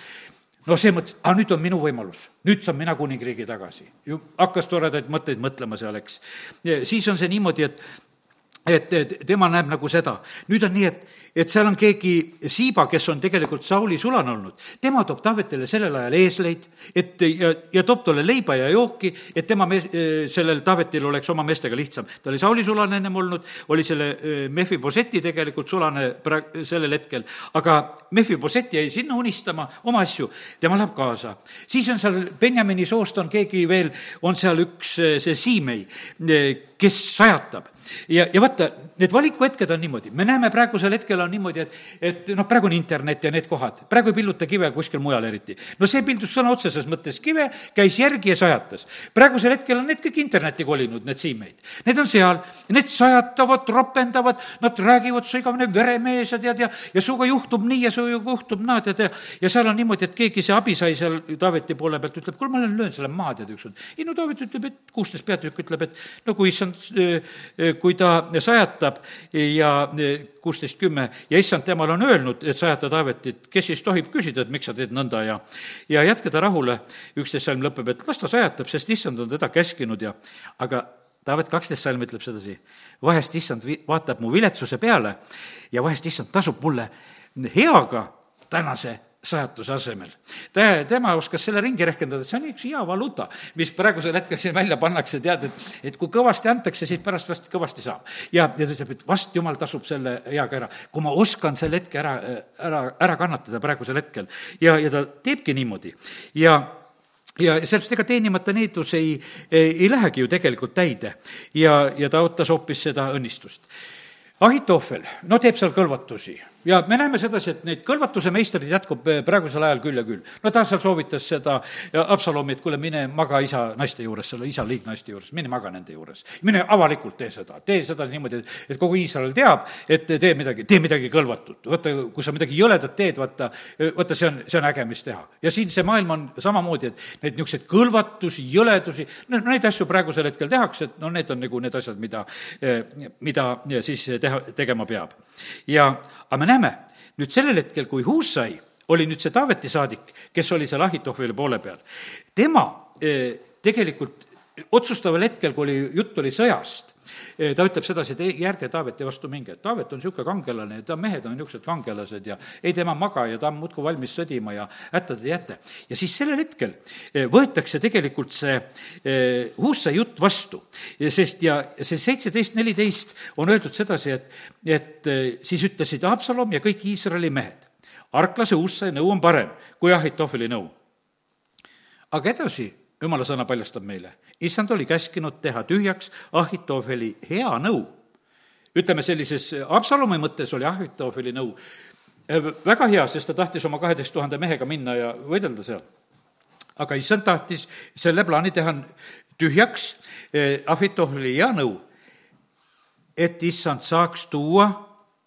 no see mõtles, aga nüüd on minu võimalus, nüüd saan mina kuningriigi tagasi. ju hakkas toredaid mõtteid mõtlema seal, eks. siis on see niimoodi, et, et, et tema näeb nagu seda. nüüd on nii, et et seal on keegi Siiba, kes on tegelikult Sauli sulane olnud, tema toob Taavetile sellel ajal eesleid, et ja, ja toob talle leiba ja jooki, et tema mees, sellel Taavetil oleks oma meestega lihtsam. ta oli Sauli sulane ennem olnud, oli selle Mehhiboseti tegelikult sulane pra-, sellel hetkel, aga Mehhiboset jäi sinna unistama oma asju, tema läheb kaasa. siis on seal Benjamini soost on keegi veel, on seal üks see Siimei, kes sajatab ja, ja vaata, need valikuhetked on niimoodi, me näeme praegusel hetkel on niimoodi, et, et noh, praegu on internet ja need kohad, praegu ei pilluta kive kuskil mujal eriti. no see pildus sõna otseses mõttes kive, käis järgi ja sajatas. praegusel hetkel on need kõik internetti kolinud, need siimeid. Need on seal, need sajatavad, ropendavad, nad räägivad, sa igavene veremees ja tead ja, ja sinuga juhtub nii ja sinuga juhtub naa, tead ja, ja seal on niimoodi, et keegi see abisai seal Taaveti poole pealt ütleb, kuule, ma olen löön selle maha, tead, ükskord. ei no Taavet ütleb, et kuusteist peatükk ütleb, et no kui issand kui ta sajatab ja kuusteist kümme ja issand temale on öelnud, et sajata Taavetit, kes siis tohib küsida, et miks sa teed nõnda ja ja jätka ta rahule, üksteist salm lõpeb, et las ta sajatab, sest issand on teda käskinud ja aga Taavet kaksteist salm ütleb sedasi, vahest issand vi-, vaatab mu viletsuse peale ja vahest issand tasub mulle heaga tänase sajatuse asemel. ta, tema oskas selle ringi rehkendada, et see on üks hea valuuta, mis praegusel hetkel siin välja pannakse, tead, et, et kui kõvasti antakse, siis pärast vast kõvasti saab. ja, ja ta ütleb, et vast jumal tasub selle heaga ära, kui ma oskan selle hetke ära, ära, ära kannatada praegusel hetkel. ja, ja ta teebki niimoodi ja ja sellest ega teenimata needus ei, ei, ei lähegi ju tegelikult täide ja, ja ta ootas hoopis seda õnnistust. Ahitohvel, no teeb seal kõlvatusi ja me näeme sedasi, et neid kõlvatuse meistreid jätkub eh, praegusel ajal küll ja küll. no ta seal soovitas seda Absalomi, et kuule, mine maga isa naiste juures, selle isa liignaiste juures, mine maga nende juures. mine avalikult tee seda, tee seda niimoodi, et kogu Iisrael teab, et tee midagi, tee midagi kõlvatut. vaata, kui sa midagi jõledat teed, vaata, vaata, see on, see on äge, mis teha. ja siin see maailm on samamoodi, et neid niisuguseid kõlvatusi, jõledusi, no neid asju praegusel hetkel tehakse, et no need on nagu need asjad, mida, eh, mida siis teha, tegema peab. ja, aga me näeme, nüüd sellel hetkel, kui Hussai oli nüüd see Taaveti saadik, kes oli seal Ahitohvili poole peal, tema eh, tegelikult otsustaval hetkel, kui oli, jutt oli sõjast, ta ütleb sedasi, et ei, ärge Taaveti vastu minge, et Taavet on niisugune kangelane ja ta mehed on niisugused kangelased ja ei tema maga ja ta on muudkui valmis sõdima ja hätta te jäte. ja siis sellel hetkel eh, võetakse tegelikult see eh, Huussa jutt vastu, sest ja see seitseteist, neliteist on öeldud sedasi, et, et siis ütlesid Haapsalom ja kõik Iisraeli mehed, arklase Huussa nõu on parem kui Ahitofeli nõu. aga edasi jumala sõna paljastab meile, issand oli käskinud teha tühjaks Ahitofeli hea nõu. ütleme sellises Absalomi mõttes oli Ahitofeli nõu eh, väga hea, sest ta tahtis oma kaheteist tuhande mehega minna ja võidelda seal. aga issand tahtis selle plaani teha tühjaks, eh, Ahitofeli hea nõu, et issand saaks tuua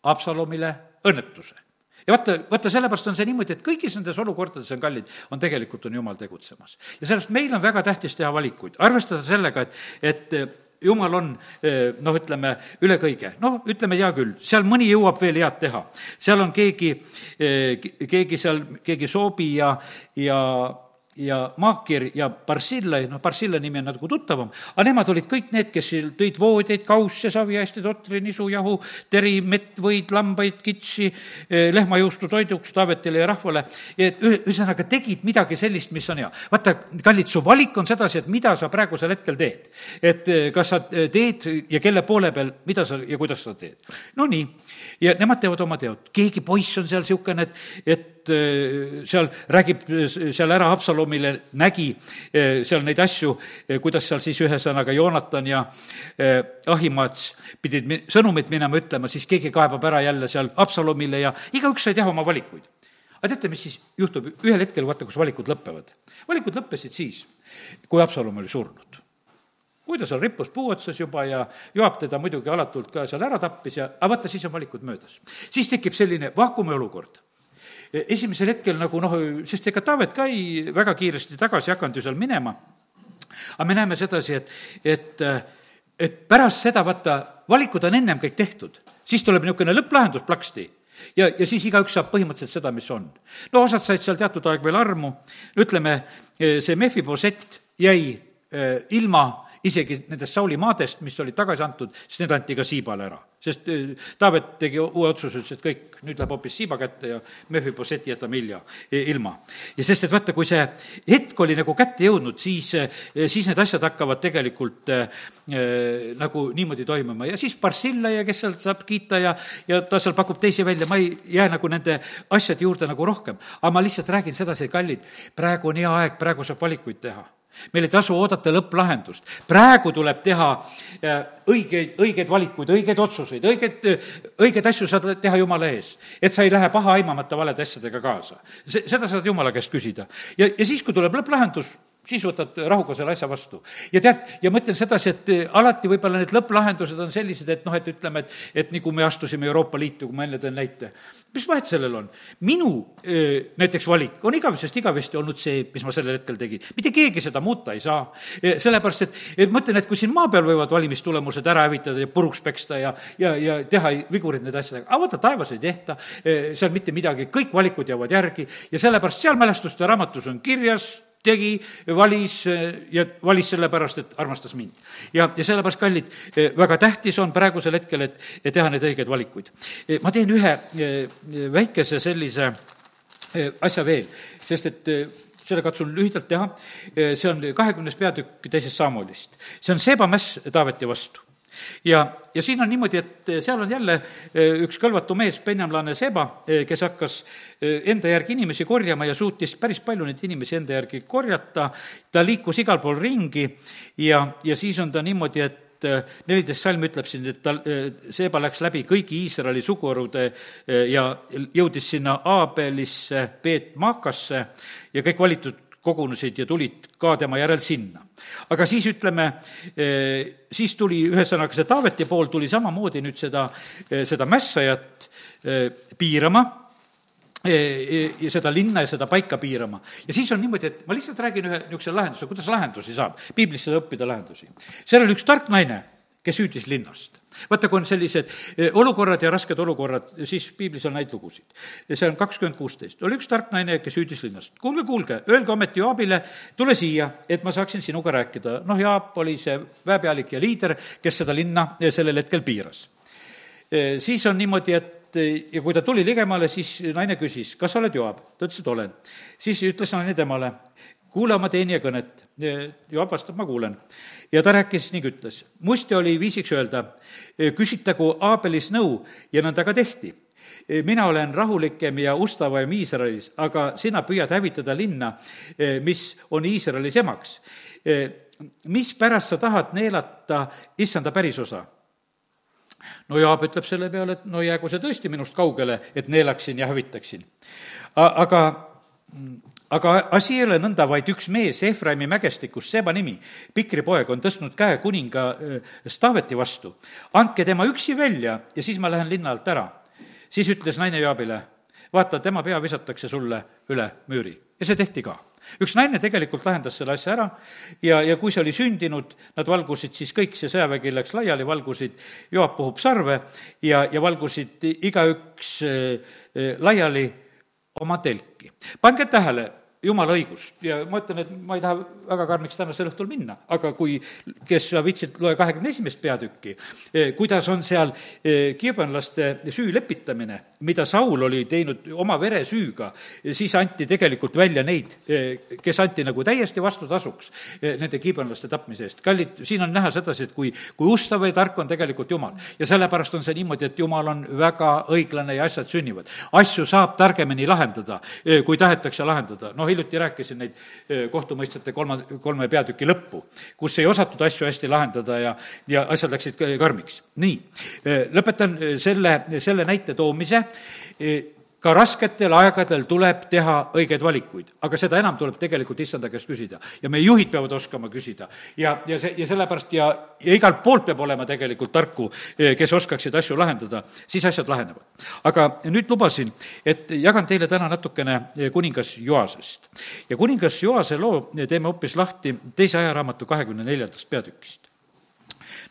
Absalomile õnnetuse ja vaata, vaata, sellepärast on see niimoodi, et kõigis nendes olukordades on kallid, on tegelikult, on Jumal tegutsemas. ja sellest meil on väga tähtis teha valikuid, arvestada sellega, et, et eh, jumal on eh, noh, ütleme, üle kõige. noh, ütleme hea küll, seal mõni jõuab veel head teha. seal on keegi, eh, keegi seal, keegi Soobi ja, ja ja Maakir ja Barsilla, noh, Barsilla nimi on natuke tuttavam, aga nemad olid kõik need, kes tõid voodeid, kausse, saviäiste, totri, nisu, jahu, teri, mett, võid, lambaid, kitsi, eh, lehmajuustu toiduks Taavetile ja rahvale. et ühesõnaga tegid midagi sellist, mis on hea. vaata, kallid, su valik on sedasi, et mida sa praegusel hetkel teed. et eh, kas sa eh, teed ja kelle poole peal, mida sa ja kuidas sa teed. no nii, ja nemad teevad oma teod. keegi poiss on seal niisugune, et, et seal räägib seal ära Haapsalu Absalomile nägi eh, seal neid asju, eh, kuidas seal siis ühesõnaga Joonatan ja eh, Ahimaats pidid sõnumit minema ütlema, siis keegi kaebab ära jälle seal Absalomile ja igaüks sai teha oma valikuid. aga teate, mis siis juhtub, ühel hetkel vaata, kus valikud lõpevad. valikud lõppesid siis, kui Absalom oli surnud kui ta seal rippus puu otsas juba ja Joab teda muidugi alatult ka seal ära tappis ja, aga vaata, siis on valikud möödas. siis tekib selline vaakumiolukord esimesel hetkel nagu noh, sest ega Taavet ka ei väga kiiresti tagasi hakanud ju seal minema. aga me näeme sedasi, et, et, et pärast seda, vaata, valikud on ennem kõik tehtud, siis tuleb niisugune lõpplahendus plaksti ja, ja siis igaüks saab põhimõtteliselt seda, mis on. no osad said seal teatud aeg veel armu, ütleme, see Mephiboset jäi eh, ilma isegi nendest Sauli maadest, mis olid tagasi antud, siis need anti ka Siibale ära. Sest äh, Taavet tegi uue otsuse, ütles, et kõik, nüüd läheb hoopis Siiba kätte ja Mephibosheti jätame hilja, ilma. ja sest, et vaata, kui see hetk oli nagu kätte jõudnud, siis, äh, siis need asjad hakkavad tegelikult äh, nagu niimoodi toimuma ja siis Barsilla ja kes seal saab kiita ja, ja ta seal pakub teisi välja, ma ei jää nagu nende asjade juurde nagu rohkem. aga ma lihtsalt räägin sedasi, kallid, praegu on hea aeg, praegu saab valikuid teha meil ei tasu oodata lõpplahendust. praegu tuleb teha äh, õigeid, õigeid valikuid, õigeid otsuseid, õigeid, õigeid asju saad teha Jumala ees. et sa ei lähe paha aimamata valede asjadega kaasa. see, seda saad Jumala käest küsida. ja, ja siis, kui tuleb lõpplahendus, siis võtad rahuga selle asja vastu. ja tead, ja ma ütlen sedasi, et eh, alati võib-olla need lõpplahendused on sellised, et noh, et ütleme, et, et nii kui me astusime Euroopa Liitu, kui ma enne tõin näite, mis vahet sellel on? minu eh, näiteks valik on igavesest igavesti olnud see, mis ma sellel hetkel tegin. mitte keegi seda muuta ei saa. Eh, sellepärast, et, et ma ütlen, et kui siin maa peal võivad valimistulemused ära hävitada ja puruks peksta ja, ja, ja teha vigurid nende asjadega, aga vaata, taevas ei tehta seal mitte midagi, kõik valikud jäävad järgi ja sellepärast seal mälestuste raamatus on kirjas tegi, valis ja valis sellepärast, et armastas mind. ja, ja sellepärast, kallid, väga tähtis on praegusel hetkel, et, teha neid õigeid valikuid. ma teen ühe eh, väikese sellise eh, asja veel, sest et eh, selle katsun lühidalt teha, see on kahekümnes peatükk teisest Samulist. see on Seeba mäss Taaveti vastu ja, ja siin on niimoodi, et seal on jälle eh, üks kõlvatu mees, penjamlane Seba, eh, kes hakkas eh, enda järgi inimesi korjama ja suutis päris palju neid inimesi enda järgi korjata, ta liikus igal pool ringi ja, ja siis on ta niimoodi, et neliteist salm ütleb siin, et tal, Seeba läks läbi kõigi Iisraeli suguharude ja jõudis sinna Aabelisse, Beet-Maakasse ja kõik valitud kogunesid ja tulid ka tema järel sinna. aga siis ütleme, eh, siis tuli ühesõnaga see Taaveti pool tuli samamoodi nüüd seda, eh, seda mässajat eh, piirama ja seda linna ja seda paika piirama. ja siis on niimoodi, et ma lihtsalt räägin ühe niisuguse lahenduse, kuidas lahendusi saab, piiblist saab õppida lahendusi. seal oli üks tark naine, kes hüüdis linnast vaata, kui on sellised eh, olukorrad ja rasked olukorrad, siis piiblis on neid lugusid. see on kakskümmend kuusteist. oli üks tark naine, kes hüüdis linnast. kuulge, kuulge, öelge ometi Joabile, tule siia, et ma saaksin sinuga rääkida. noh, Jaap oli see väepealik ja liider, kes seda linna eh, sellel hetkel piiras. Eh, siis on niimoodi, et ja kui ta tuli ligemale, siis naine küsis, kas sa oled Joab? ta ütles, et olen. siis ütles naine temale, kuula oma teenija kõnet. Joab vastab, ma kuulen ja ta rääkis ning ütles, musti oli viisiks öelda, küsitagu Aabelis nõu ja nõnda ka tehti mina olen rahulikem ja ustavam Iisraelis, aga sina püüad hävitada linna, mis on Iisraelis emaks. mispärast sa tahad neelata issanda pärisosa? no Jaab ütleb selle peale, et no jäägu see tõesti minust kaugele, et neelaksin ja hävitaksin. aga aga asi ei ole nõnda, vaid üks mees Efraimi mägestikust, Seba nimi, Pikri poeg, on tõstnud käe kuninga Staveti vastu. andke tema üksi välja ja siis ma lähen linna alt ära. siis ütles naine Joabile, vaata, tema pea visatakse sulle üle müüri. ja see tehti ka üks naine tegelikult lahendas selle asja ära ja, ja kui see oli sündinud, nad valgusid siis kõik, see sõjavägi läks laiali, valgusid, Joab puhub sarve ja, ja valgusid igaüks äh, laiali oma telki. pange tähele, jumala õigust ja ma ütlen, et ma ei taha väga karmiks tänasel õhtul minna, aga kui, kes sa viitsid, loe kahekümne esimest peatükki, eh, kuidas on seal eh, kiibanlaste süü lepitamine, mida Saul oli teinud oma veresüüga, siis anti tegelikult välja neid, kes anti nagu täiesti vastutasuks nende kiibanlaste tapmise eest. kallid, siin on näha sedasi, et kui, kui ustav ja tark on tegelikult Jumal. ja sellepärast on see niimoodi, et Jumal on väga õiglane ja asjad sünnivad. asju saab targemini lahendada, kui tahetakse lahendada. noh, hiljuti rääkisin neid kohtumõistjate kolma, kolme peatüki lõppu, kus ei osatud asju hästi lahendada ja, ja asjad läksid karmiks. nii, lõpetan selle, selle näite toomise ka rasketel aegadel tuleb teha õigeid valikuid, aga seda enam tuleb tegelikult issanda käest küsida. ja meie juhid peavad oskama küsida ja, ja see, ja sellepärast ja, ja igalt poolt peab olema tegelikult tarku, eh, kes oskaksid asju lahendada, siis asjad lahenevad. aga nüüd lubasin, et jagan teile täna natukene eh, kuningas Joasest. ja kuningas Joase loo teeme hoopis lahti teise ajaraamatu kahekümne neljandast peatükist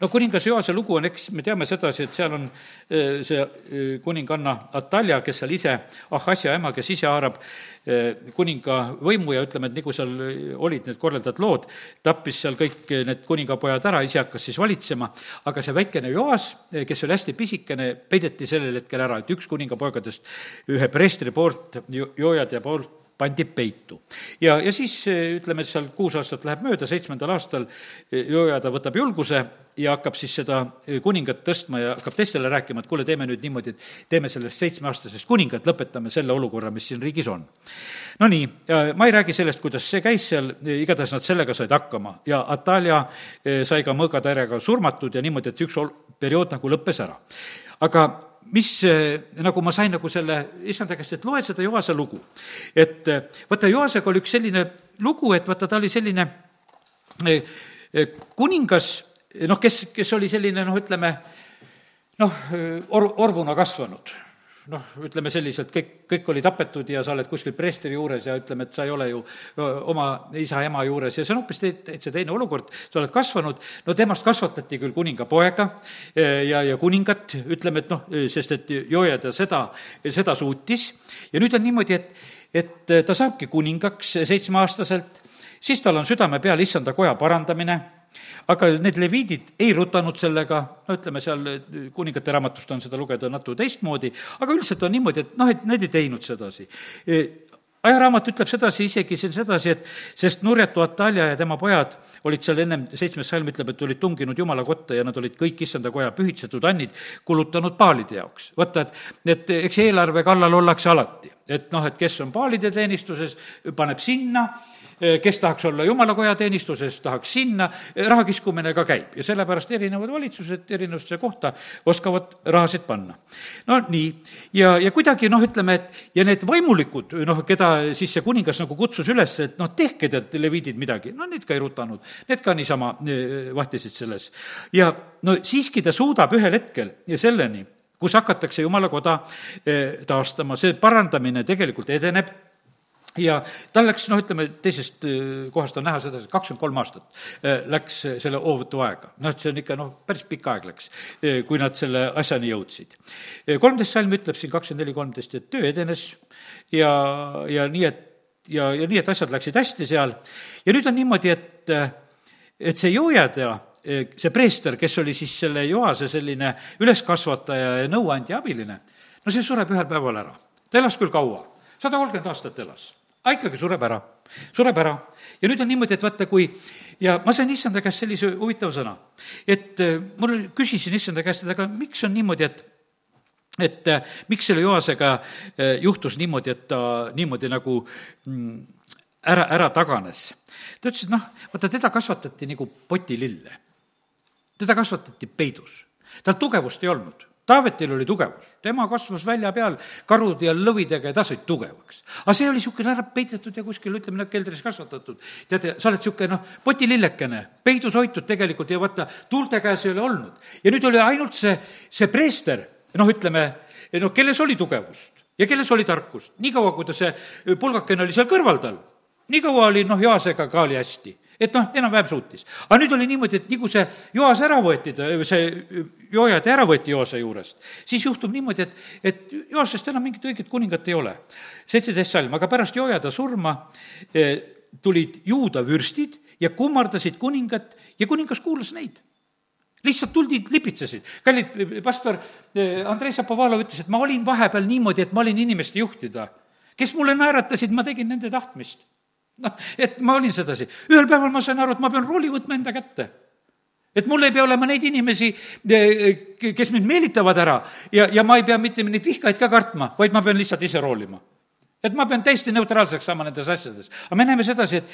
no kuningas Joase lugu on, eks me teame sedasi, et seal on äh, see äh, kuninganna Atalja, kes seal ise, Ahasja ema, kes ise haarab äh, kuninga võimu ja ütleme, et nagu seal olid need korraldad lood, tappis seal kõik need kuningapojad ära, ise hakkas siis valitsema, aga see väikene Joas, kes oli hästi pisikene, peideti sellel hetkel ära, et üks kuningapoegadest ühe preestri poolt, Joojad ja poolt pandi peitu. ja, ja siis ütleme, et seal kuus aastat läheb mööda, seitsmendal aastal Jojada võtab julguse ja hakkab siis seda kuningat tõstma ja hakkab teistele rääkima, et kuule, teeme nüüd niimoodi, et teeme sellest seitsmeaastasest kuningat, lõpetame selle olukorra, mis siin riigis on. Nonii, ma ei räägi sellest, kuidas see käis seal, igatahes nad sellega said hakkama ja Atalja eh, sai ka mõõgatärjaga surmatud ja niimoodi, et üks periood nagu lõppes ära. aga mis, eh, nagu ma sain nagu selle issanda käest, et loe seda Joase lugu. et eh, vaata, Joasega oli üks selline lugu, et vaata, ta oli selline eh, kuningas, noh, kes, kes oli selline noh, ütleme noh, or-, orvuna kasvanud noh, ütleme selliselt, kõik, kõik oli tapetud ja sa oled kuskil preestri juures ja ütleme, et sa ei ole ju oma isa-ema juures ja see on hoopis täitsa teine olukord, sa oled kasvanud, no temast kasvatati küll kuningapoega ja, ja kuningat, ütleme, et noh, sest et Joojada seda, seda suutis. Ja nüüd on niimoodi, et, et ta saabki kuningaks seitsmeaastaselt, siis tal on südame peal issanda koja parandamine aga need leviidid ei rutanud sellega, no ütleme seal kuningate raamatust on seda lugeda natuke teistmoodi, aga üldiselt on niimoodi, et noh, et need ei teinud sedasi. E, ajaraamat ütleb sedasi, isegi siin sedasi, et sest nurjatu Atalja ja tema pojad olid seal ennem, seitsmes salm ütleb, et olid tunginud Jumala kotta ja nad olid kõik issanda koja pühitsetud annid kulutanud paalide jaoks. vaata, et, et eks eelarve kallal ollakse alati, et noh, et kes on paalide teenistuses, paneb sinna. Eh, kes tahaks olla jumalakoja teenistuses, tahaks sinna, eh, raha kiskumine ka käib ja sellepärast erinevad valitsused erinevusse kohta oskavad rahasid panna. no nii, ja, ja kuidagi noh, ütleme, et ja need vaimulikud, noh, keda siis see kuningas nagu kutsus üles, et noh, tehke tead, leviidid midagi, no need ka ei rutanud, need ka niisama eh, vahtisid selles. ja no siiski ta suudab ühel hetkel ja selleni, kus hakatakse jumala koda taastama, see parandamine tegelikult edeneb ja tal läks, noh, ütleme, teisest äh, kohast on näha seda, kakskümmend kolm aastat äh, läks äh, selle hoovõtu aega. noh, et see on ikka noh, päris pikk aeg läks, kui nad selle asjani jõudsid. kolmteist salm ütleb siin kakskümmend neli, kolmteist, et töö edenes ja, ja nii, et ja, ja nii, et asjad läksid hästi seal. ja nüüd on niimoodi, et, et see Joojada, see preester, kes oli siis selle Joase selline üleskasvataja ja nõuandja abiline, no see sureb ühel päeval ära. ta elas küll kaua, sada kolmkümmend aastat elas aga ikkagi sureb ära, sureb ära. ja nüüd on niimoodi, et vaata, kui ja ma sain issanda käest sellise huvitava sõna, et äh, mul, küsisin issanda käest, et aga miks on niimoodi, et et äh, miks selle Joasega äh, juhtus niimoodi, et ta niimoodi nagu mm, ära, ära taganes. ta ütles, et noh, vaata, teda kasvatati nagu potilille. teda kasvatati peidus. tal tugevust ei olnud Taavetil oli tugevus, tema kasvas välja peal karude ja lõvidega ja ta sai tugevaks. aga see oli niisugune ära peidetud ja kuskil, ütleme, noh, keldris kasvatatud. teate, sa oled niisugune noh, potilillekene, peidus hoitud tegelikult ja vaata, tuulte käes ei ole olnud. ja nüüd oli ainult see, see preester, noh, ütleme, noh, kelles oli tugevust ja kelles oli tarkust. niikaua, kui ta see pulgakene oli seal kõrval tal, niikaua oli noh, Jaasega ka oli hästi et noh, enam-vähem suutis. aga nüüd oli niimoodi, et nii kui see Joas ära võeti, see joojad ära võeti Joase juurest, siis juhtub niimoodi, et, et Joasest enam mingit õiget kuningat ei ole. seitseteist salm, aga pärast Joojada surma eh, tulid juuda vürstid ja kummardasid kuningat ja kuningas kuulas neid lihtsalt tuldi, lipitsesid. kallid pastor eh, Andrei Šapovalov ütles, et ma olin vahepeal niimoodi, et ma olin inimeste juhtida. kes mulle naeratasid, ma tegin nende tahtmist noh, et ma olin sedasi. ühel päeval ma sain aru, et ma pean rooli võtma enda kätte. et mul ei pea olema neid inimesi, eh, kes mind meelitavad ära ja, ja ma ei pea mitte neid vihkajaid ka kartma, vaid ma pean lihtsalt ise roolima. et ma pean täiesti neutraalseks saama nendes asjades. aga me näeme sedasi, et,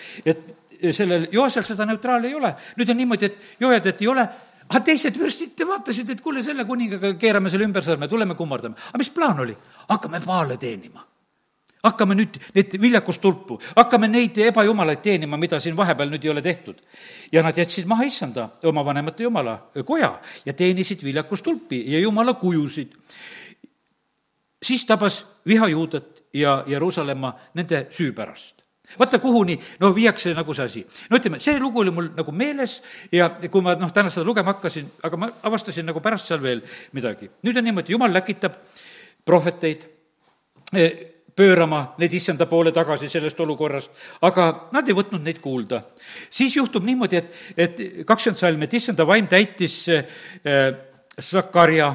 et sellel Joosel seda neutraali ei ole. nüüd on niimoodi, et joojad, et ei ole, aga teised vürstid vaatasid, et kuule, selle kuningaga keerame selle ümbersõrme, tuleme kummardame. aga mis plaan oli? hakkame Paale teenima hakkame nüüd neid viljakustulpu, hakkame neid ebajumalaid teenima, mida siin vahepeal nüüd ei ole tehtud. ja nad jätsid maha issanda, oma vanemate jumala koja ja teenisid viljakustulpi ja jumala kujusid. siis tabas viha juudat ja Jeruusalemma nende süü pärast vaata, kuhuni no viiakse nagu see asi. no ütleme, see lugu oli mul nagu meeles ja kui ma noh, täna seda lugema hakkasin, aga ma avastasin nagu pärast seal veel midagi. nüüd on niimoodi, jumal läkitab prohveteid, pöörama neid issanda poole tagasi sellest olukorrast, aga nad ei võtnud neid kuulda. siis juhtub niimoodi, et, et kakskümmend salm, et issanda vaim täitis äh, Zakarja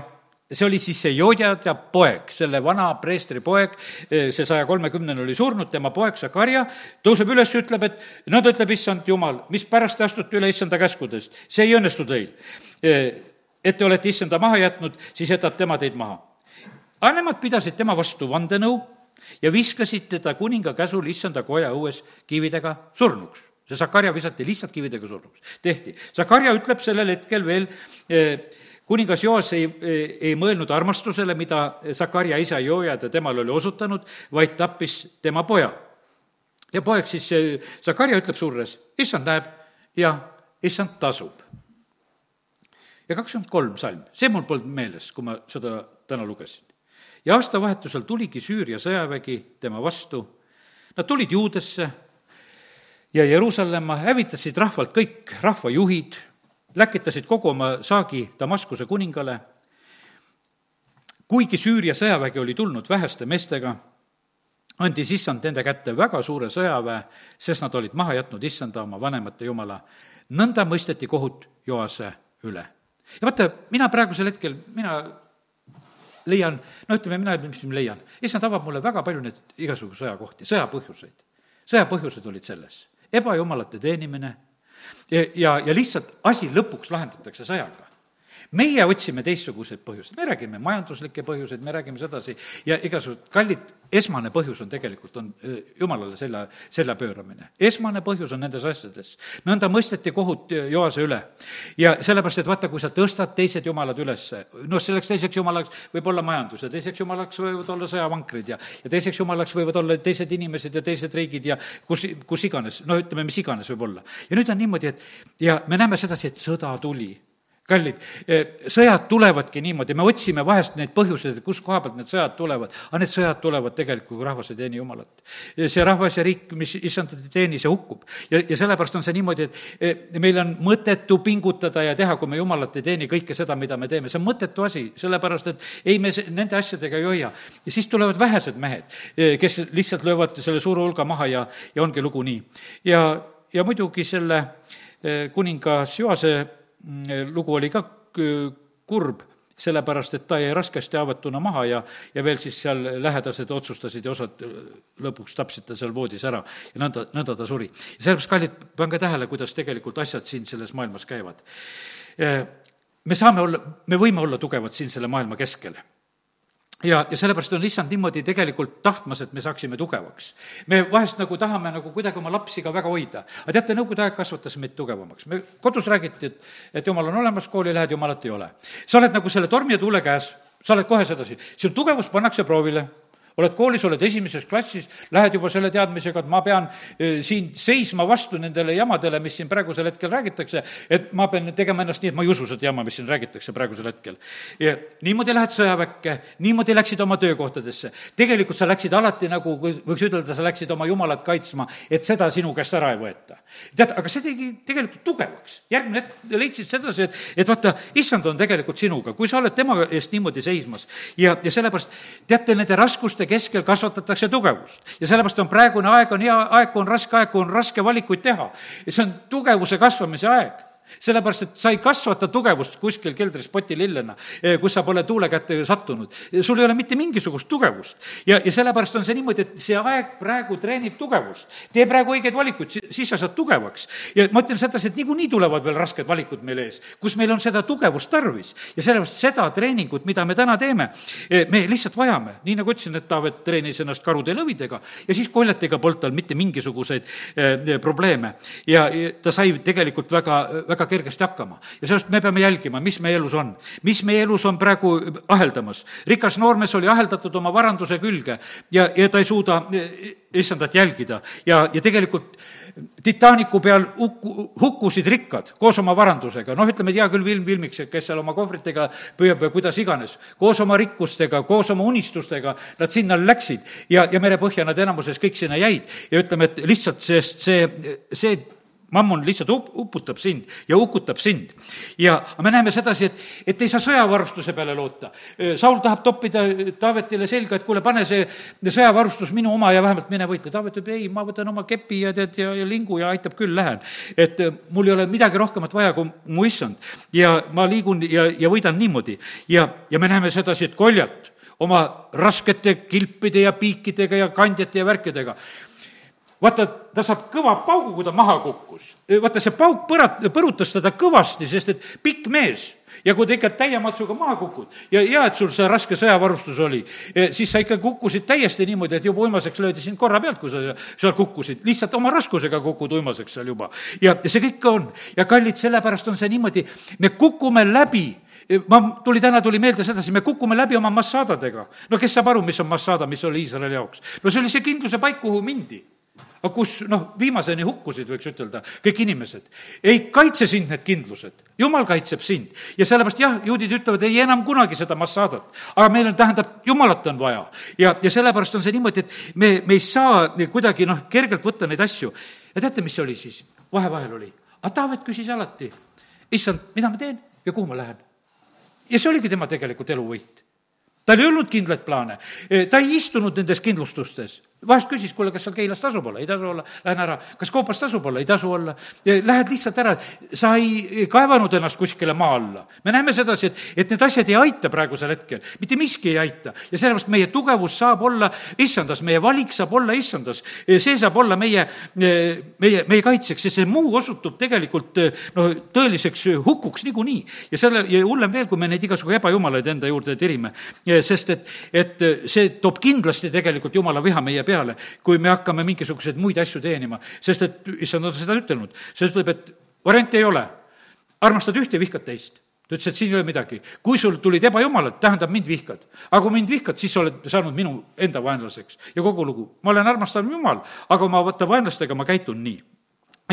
see oli siis see Jodjada poeg, selle vana preestri poeg, äh, see saja kolmekümnene oli surnud, tema poeg Zakarja tõuseb üles, ütleb, et no ta ütleb, issand jumal, mispärast te astute üle issanda käskudest, see ei õnnestu teil. Äh, et te olete issanda maha jätnud, siis jätab tema teid maha. aga nemad pidasid tema vastu vandenõu ja viskasid teda kuninga käsul issanda koja õues kividega surnuks. see Sakarja visati lihtsalt kividega surnuks, tehti. Sakarja ütleb sellel hetkel veel kuningas Joas ei, ei mõelnud armastusele, mida Sakarja isa Joojad temale oli osutanud, vaid tappis tema poja. ja poeg siis, Sakarja ütleb surres, issand näeb ja issand tasub. ja kakskümmend kolm salm, see mul polnud meeles, kui ma seda täna lugesin ja aastavahetusel tuligi Süüria sõjavägi tema vastu. Nad tulid Juudesse ja Jeruusalemma, hävitasid rahvalt kõik rahvajuhid, läkitasid kogu oma saagi Damaskuse kuningale. kuigi Süüria sõjavägi oli tulnud väheste meestega, andis issand nende kätte väga suure sõjaväe, sest nad olid maha jätnud issanda oma vanemate jumala. nõnda mõisteti kohut Joase üle. ja vaata, mina praegusel hetkel, mina leian, no ütleme, mina, mis ma leian, issand avab mulle väga palju neid igasugu sõjakohti, sõjapõhjuseid. sõjapõhjused olid selles, ebajumalate teenimine. Ja, ja, ja lihtsalt asi lõpuks lahendatakse sõjaga meie otsime teistsuguseid põhjuseid, me räägime majanduslikke põhjuseid, me räägime sedasi ja igasugused kallid, esmane põhjus on tegelikult, on jumalale selja, selja pööramine. esmane põhjus on nendes asjades. nõnda mõisteti kohut Joase üle. ja sellepärast, et vaata, kui sa tõstad teised jumalad üles, noh, selleks teiseks jumalaks võib olla majandus ja teiseks jumalaks võivad olla sõjavankrid ja, ja teiseks jumalaks võivad olla teised inimesed ja teised riigid ja kus, kus iganes, no ütleme, mis iganes võib olla. ja nüüd on niimoodi, et ja me näeme sedasi, et sõda tuli kallid, eh, sõjad tulevadki niimoodi, me otsime vahest neid põhjuseid, et kust koha pealt need sõjad tulevad, aga need sõjad tulevad tegelikult, kui rahvas ei teeni Jumalat. see rahvas ja riik, mis issand ei teeni, see hukkub. ja, ja sellepärast on see niimoodi, et eh, meil on mõttetu pingutada ja teha, kui me Jumalat ei teeni, kõike seda, mida me teeme, see on mõttetu asi, sellepärast et ei, me nende asjadega ei hoia. ja siis tulevad vähesed mehed, eh, kes lihtsalt löövad selle suure hulga maha ja, ja ongi lugu nii. ja, ja muidugi selle kuningas Joase lugu oli ka kurb, sellepärast et ta jäi raskesti haavатuna maha ja, ja veel siis seal lähedased otsustasid ja osad lõpuks tapsid ta seal voodis ära ja nõnda, nõnda ta suri. ja sellepärast, kallid, pange tähele, kuidas tegelikult asjad siin selles maailmas käivad. me saame olla, me võime olla tugevad siin selle maailma keskel ja, ja sellepärast on issand niimoodi tegelikult tahtmas, et me saaksime tugevaks. me vahest nagu tahame nagu kuidagi oma lapsi ka väga hoida. aga teate, nõukogude aeg kasvatas meid tugevamaks. me kodus räägiti, et, et jumal on olemas, kooli lähed, jumalat ei ole. sa oled nagu selle tormi ja tuule käes, sa oled kohe sedasi, sinu tugevus pannakse proovile oled koolis, oled esimeses klassis, lähed juba selle teadmisega, et ma pean eh, siin seisma vastu nendele jamadele, mis siin praegusel hetkel räägitakse, et ma pean tegema ennast nii, et ma ei usu seda jama, mis siin räägitakse praegusel hetkel. ja niimoodi lähed sõjaväkke, niimoodi läksid oma töökohtadesse. tegelikult sa läksid alati nagu, võiks ütelda, sa läksid oma jumalat kaitsma, et seda sinu käest ära ei võeta. tead, aga see tegi tegelikult tugevaks. järgmine hetk leidsid sedasi, et, et vaata, issand on tegelikult sinuga, kui sa oled tema eest niimoodi seismas ja, ja sellepärast teate, nende raskuste raskuste keskel kasvatatakse tugevust. ja sellepärast on praegune aeg on hea aeg, kui on raske aeg, kui on raske valikuid teha. ja see on tugevuse kasvamise aeg sellepärast, et sa ei kasvata tugevust kuskil keldris potilillena, eh, kus sa pole tuule kätte sattunud. sul ei ole mitte mingisugust tugevust. ja, ja sellepärast on see niimoodi, et see aeg praegu treenib tugevust. tee praegu õigeid valikuid, siis sa saad tugevaks. ja ma ütlen sedasi, et niikuinii tulevad veel rasked valikud meil ees, kus meil on seda tugevust tarvis. ja sellepärast seda treeningut, mida me täna teeme, eh, me lihtsalt vajame. nii nagu ütlesin, et Taavet treenis ennast karude ja lõvidega ja siis koljatega polnud tal mitte mingisuguseid eh, probleeme. ja, ta sai tegelikult väga, väga väga kergesti hakkama. ja sellest me peame jälgima, mis meie elus on. mis meie elus on praegu aheldamas. rikas noormees oli aheldatud oma varanduse külge ja, ja ta ei suuda issandat jälgida ja, ja tegelikult Titanicu peal hukku, hukkusid rikkad koos oma varandusega, noh, ütleme, hea küll, Vilm Vilmiks, kes seal oma kohvritega püüab või kuidas iganes, koos oma rikkustega, koos oma unistustega, nad sinna läksid ja, ja merepõhja nad enamuses kõik sinna jäid ja ütleme, et lihtsalt, sest see, see mammon lihtsalt up-, uputab sind ja hukutab sind. ja me näeme sedasi, et, et ei saa sõjavarustuse peale loota. Saul tahab toppida Taavetile selga, et kuule, pane see sõjavarustus minu oma ja vähemalt mine võitle. Taavet ütleb, ei, ma võtan oma kepi ja tead, ja, ja lingu ja aitab küll, lähen. et mul ei ole midagi rohkemat vaja kui mu issand. ja ma liigun ja, ja võidan niimoodi. ja, ja me näeme sedasi, et koljat oma raskete kilpide ja piikidega ja kandjate ja värkidega vaata, ta saab kõva paugu, kui ta maha kukkus. vaata, see pauk põrat-, põrutas teda kõvasti, sest et pikk mees ja kui ta ikka täie matsuga maha kukud ja hea, et sul see raske sõjavarustus oli, e, siis sa ikka kukkusid täiesti niimoodi, et juba uimaseks löödi sind korra pealt, kui sa seal kukkusid. lihtsalt oma raskusega kukud uimaseks seal juba. ja, ja see kõik on. ja kallid, sellepärast on see niimoodi, me kukume läbi e, ma, tuli täna, tuli meelde sedasi, me kukume läbi oma massaadadega. no kes saab aru, mis on massaada, mis oli Iisraeli jaoks? no see oli see kindluse paik, kuhu mindi aga kus noh, viimaseni hukkusid, võiks ütelda, kõik inimesed. ei kaitse sind need kindlused, jumal kaitseb sind. ja sellepärast jah, juudid ütlevad, ei enam kunagi seda massaadat. aga meil on, tähendab, jumalat on vaja. ja, ja sellepärast on see niimoodi, et me, me ei saa kuidagi noh, kergelt võtta neid asju. ja teate, mis oli siis? vahe-vahel oli. aga Taavet küsis alati, issand, mida ma teen ja kuhu ma lähen? ja see oligi tema tegelikult eluvõit tal ei olnud kindlaid plaane, ta ei istunud nendes kindlustustes vahest küsis, kuule, kas seal Keilas tasub olla, ei tasu olla, lähen ära. kas Koopas tasub olla, ei tasu olla. Lähed lihtsalt ära, sa ei kaevanud ennast kuskile maa alla. me näeme sedasi, et, et need asjad ei aita praegusel hetkel, mitte miski ei aita. ja sellepärast meie tugevus saab olla issandas, meie valik saab olla issandas. see saab olla meie, meie, meie kaitseks ja see muu osutub tegelikult no tõeliseks hukuks niikuinii. ja selle, ja hullem veel, kui me neid igasugu ebajumalaid enda juurde tirime. sest et, et see toob kindlasti tegelikult jumala viha meie peale peale, kui me hakkame mingisuguseid muid asju teenima. sest et issand on seda ütelnud, see ütleb, et varianti ei ole. armastad ühte vihkad teist ta ütles, et siin ei ole midagi. kui sul tulid ebajumalad, tähendab, mind vihkad. aga kui mind vihkad, siis sa oled saanud minu enda vaenlaseks. ja kogu lugu. ma olen armastav jumal, aga ma vaata vaenlastega ma käitun nii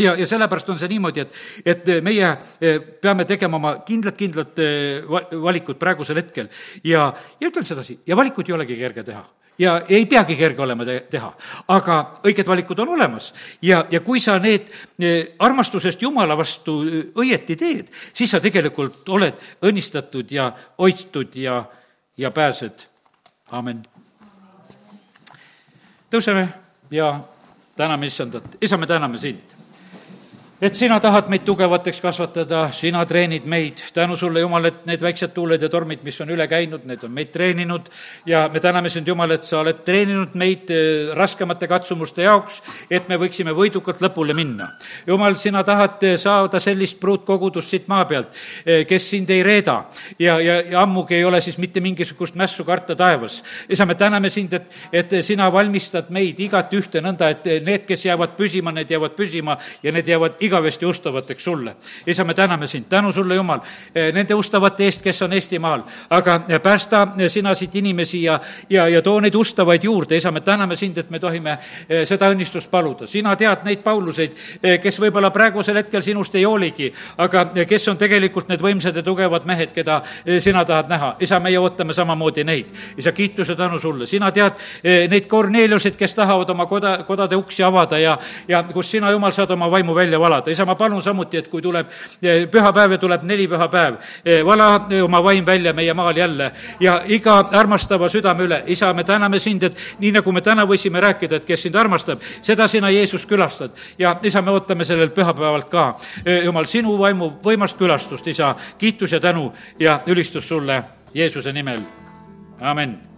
ja, ja sellepärast on see niimoodi, et, et meie eh, peame tegema oma kindlad-kindlad eh, valikud praegusel hetkel ja, ja ütlen sedasi, ja valikut ei olegi kerge teha ja ei peagi kerge olema te-, teha. aga õiged valikud on olemas ja, ja kui sa need eh, armastusest Jumala vastu eh, õieti teed, siis sa tegelikult oled õnnistatud ja hoitud ja, ja pääsed. amin. tõuseme ja täname issandat. isa, me täname sind et sina tahad meid tugevateks kasvatada, sina treenid meid. tänu sulle, Jumal, et need väiksed tuuled ja tormid, mis on üle käinud, need on meid treeninud ja me täname sind, Jumal, et sa oled treeninud meid eh, raskemate katsumuste jaoks, et me võiksime võidukalt lõpule minna. Jumal, sina tahad eh, saada sellist pruutkogudust siit maa pealt, eh, kes sind ei reeda ja, ja, ja ammugi ei ole siis mitte mingisugust mässu karta taevas. isa, me täname sind, et, et sina valmistad meid igat ühte nõnda, et need, kes jäävad püsima, need jäävad püsima ja need jäävad igaveseks igavesti ustavateks sulle. isa, me täname sind, tänu sulle, Jumal, nende ustavate eest, kes on Eestimaal, aga päästa sina siit inimesi ja, ja, ja too neid ustavaid juurde, isa, me täname sind, et me tohime seda õnnistust paluda. sina tead neid Pauluseid, kes võib-olla praegusel hetkel sinust ei hooligi, aga kes on tegelikult need võimsad ja tugevad mehed, keda sina tahad näha. isa, meie ootame samamoodi neid. isa, kiituse tänu sulle, sina tead neid Korneliuseid, kes tahavad oma koda, kodade uksi avada ja, ja kus sina, Jumal, saad oma vaimu välja valada. Isa, ma palun samuti, et kui tuleb pühapäev ja tuleb nelipühapäev, vala oma vaim välja meie maal jälle ja iga armastava südame üle. isa, me täname sind, et nii nagu me täna võisime rääkida, et kes sind armastab, seda sina, Jeesus, külastad. ja isa, me ootame sellel pühapäevalt ka, Jumal, sinu vaimu võimast külastust, isa, kiitus ja tänu ja ülistus sulle Jeesuse nimel, amin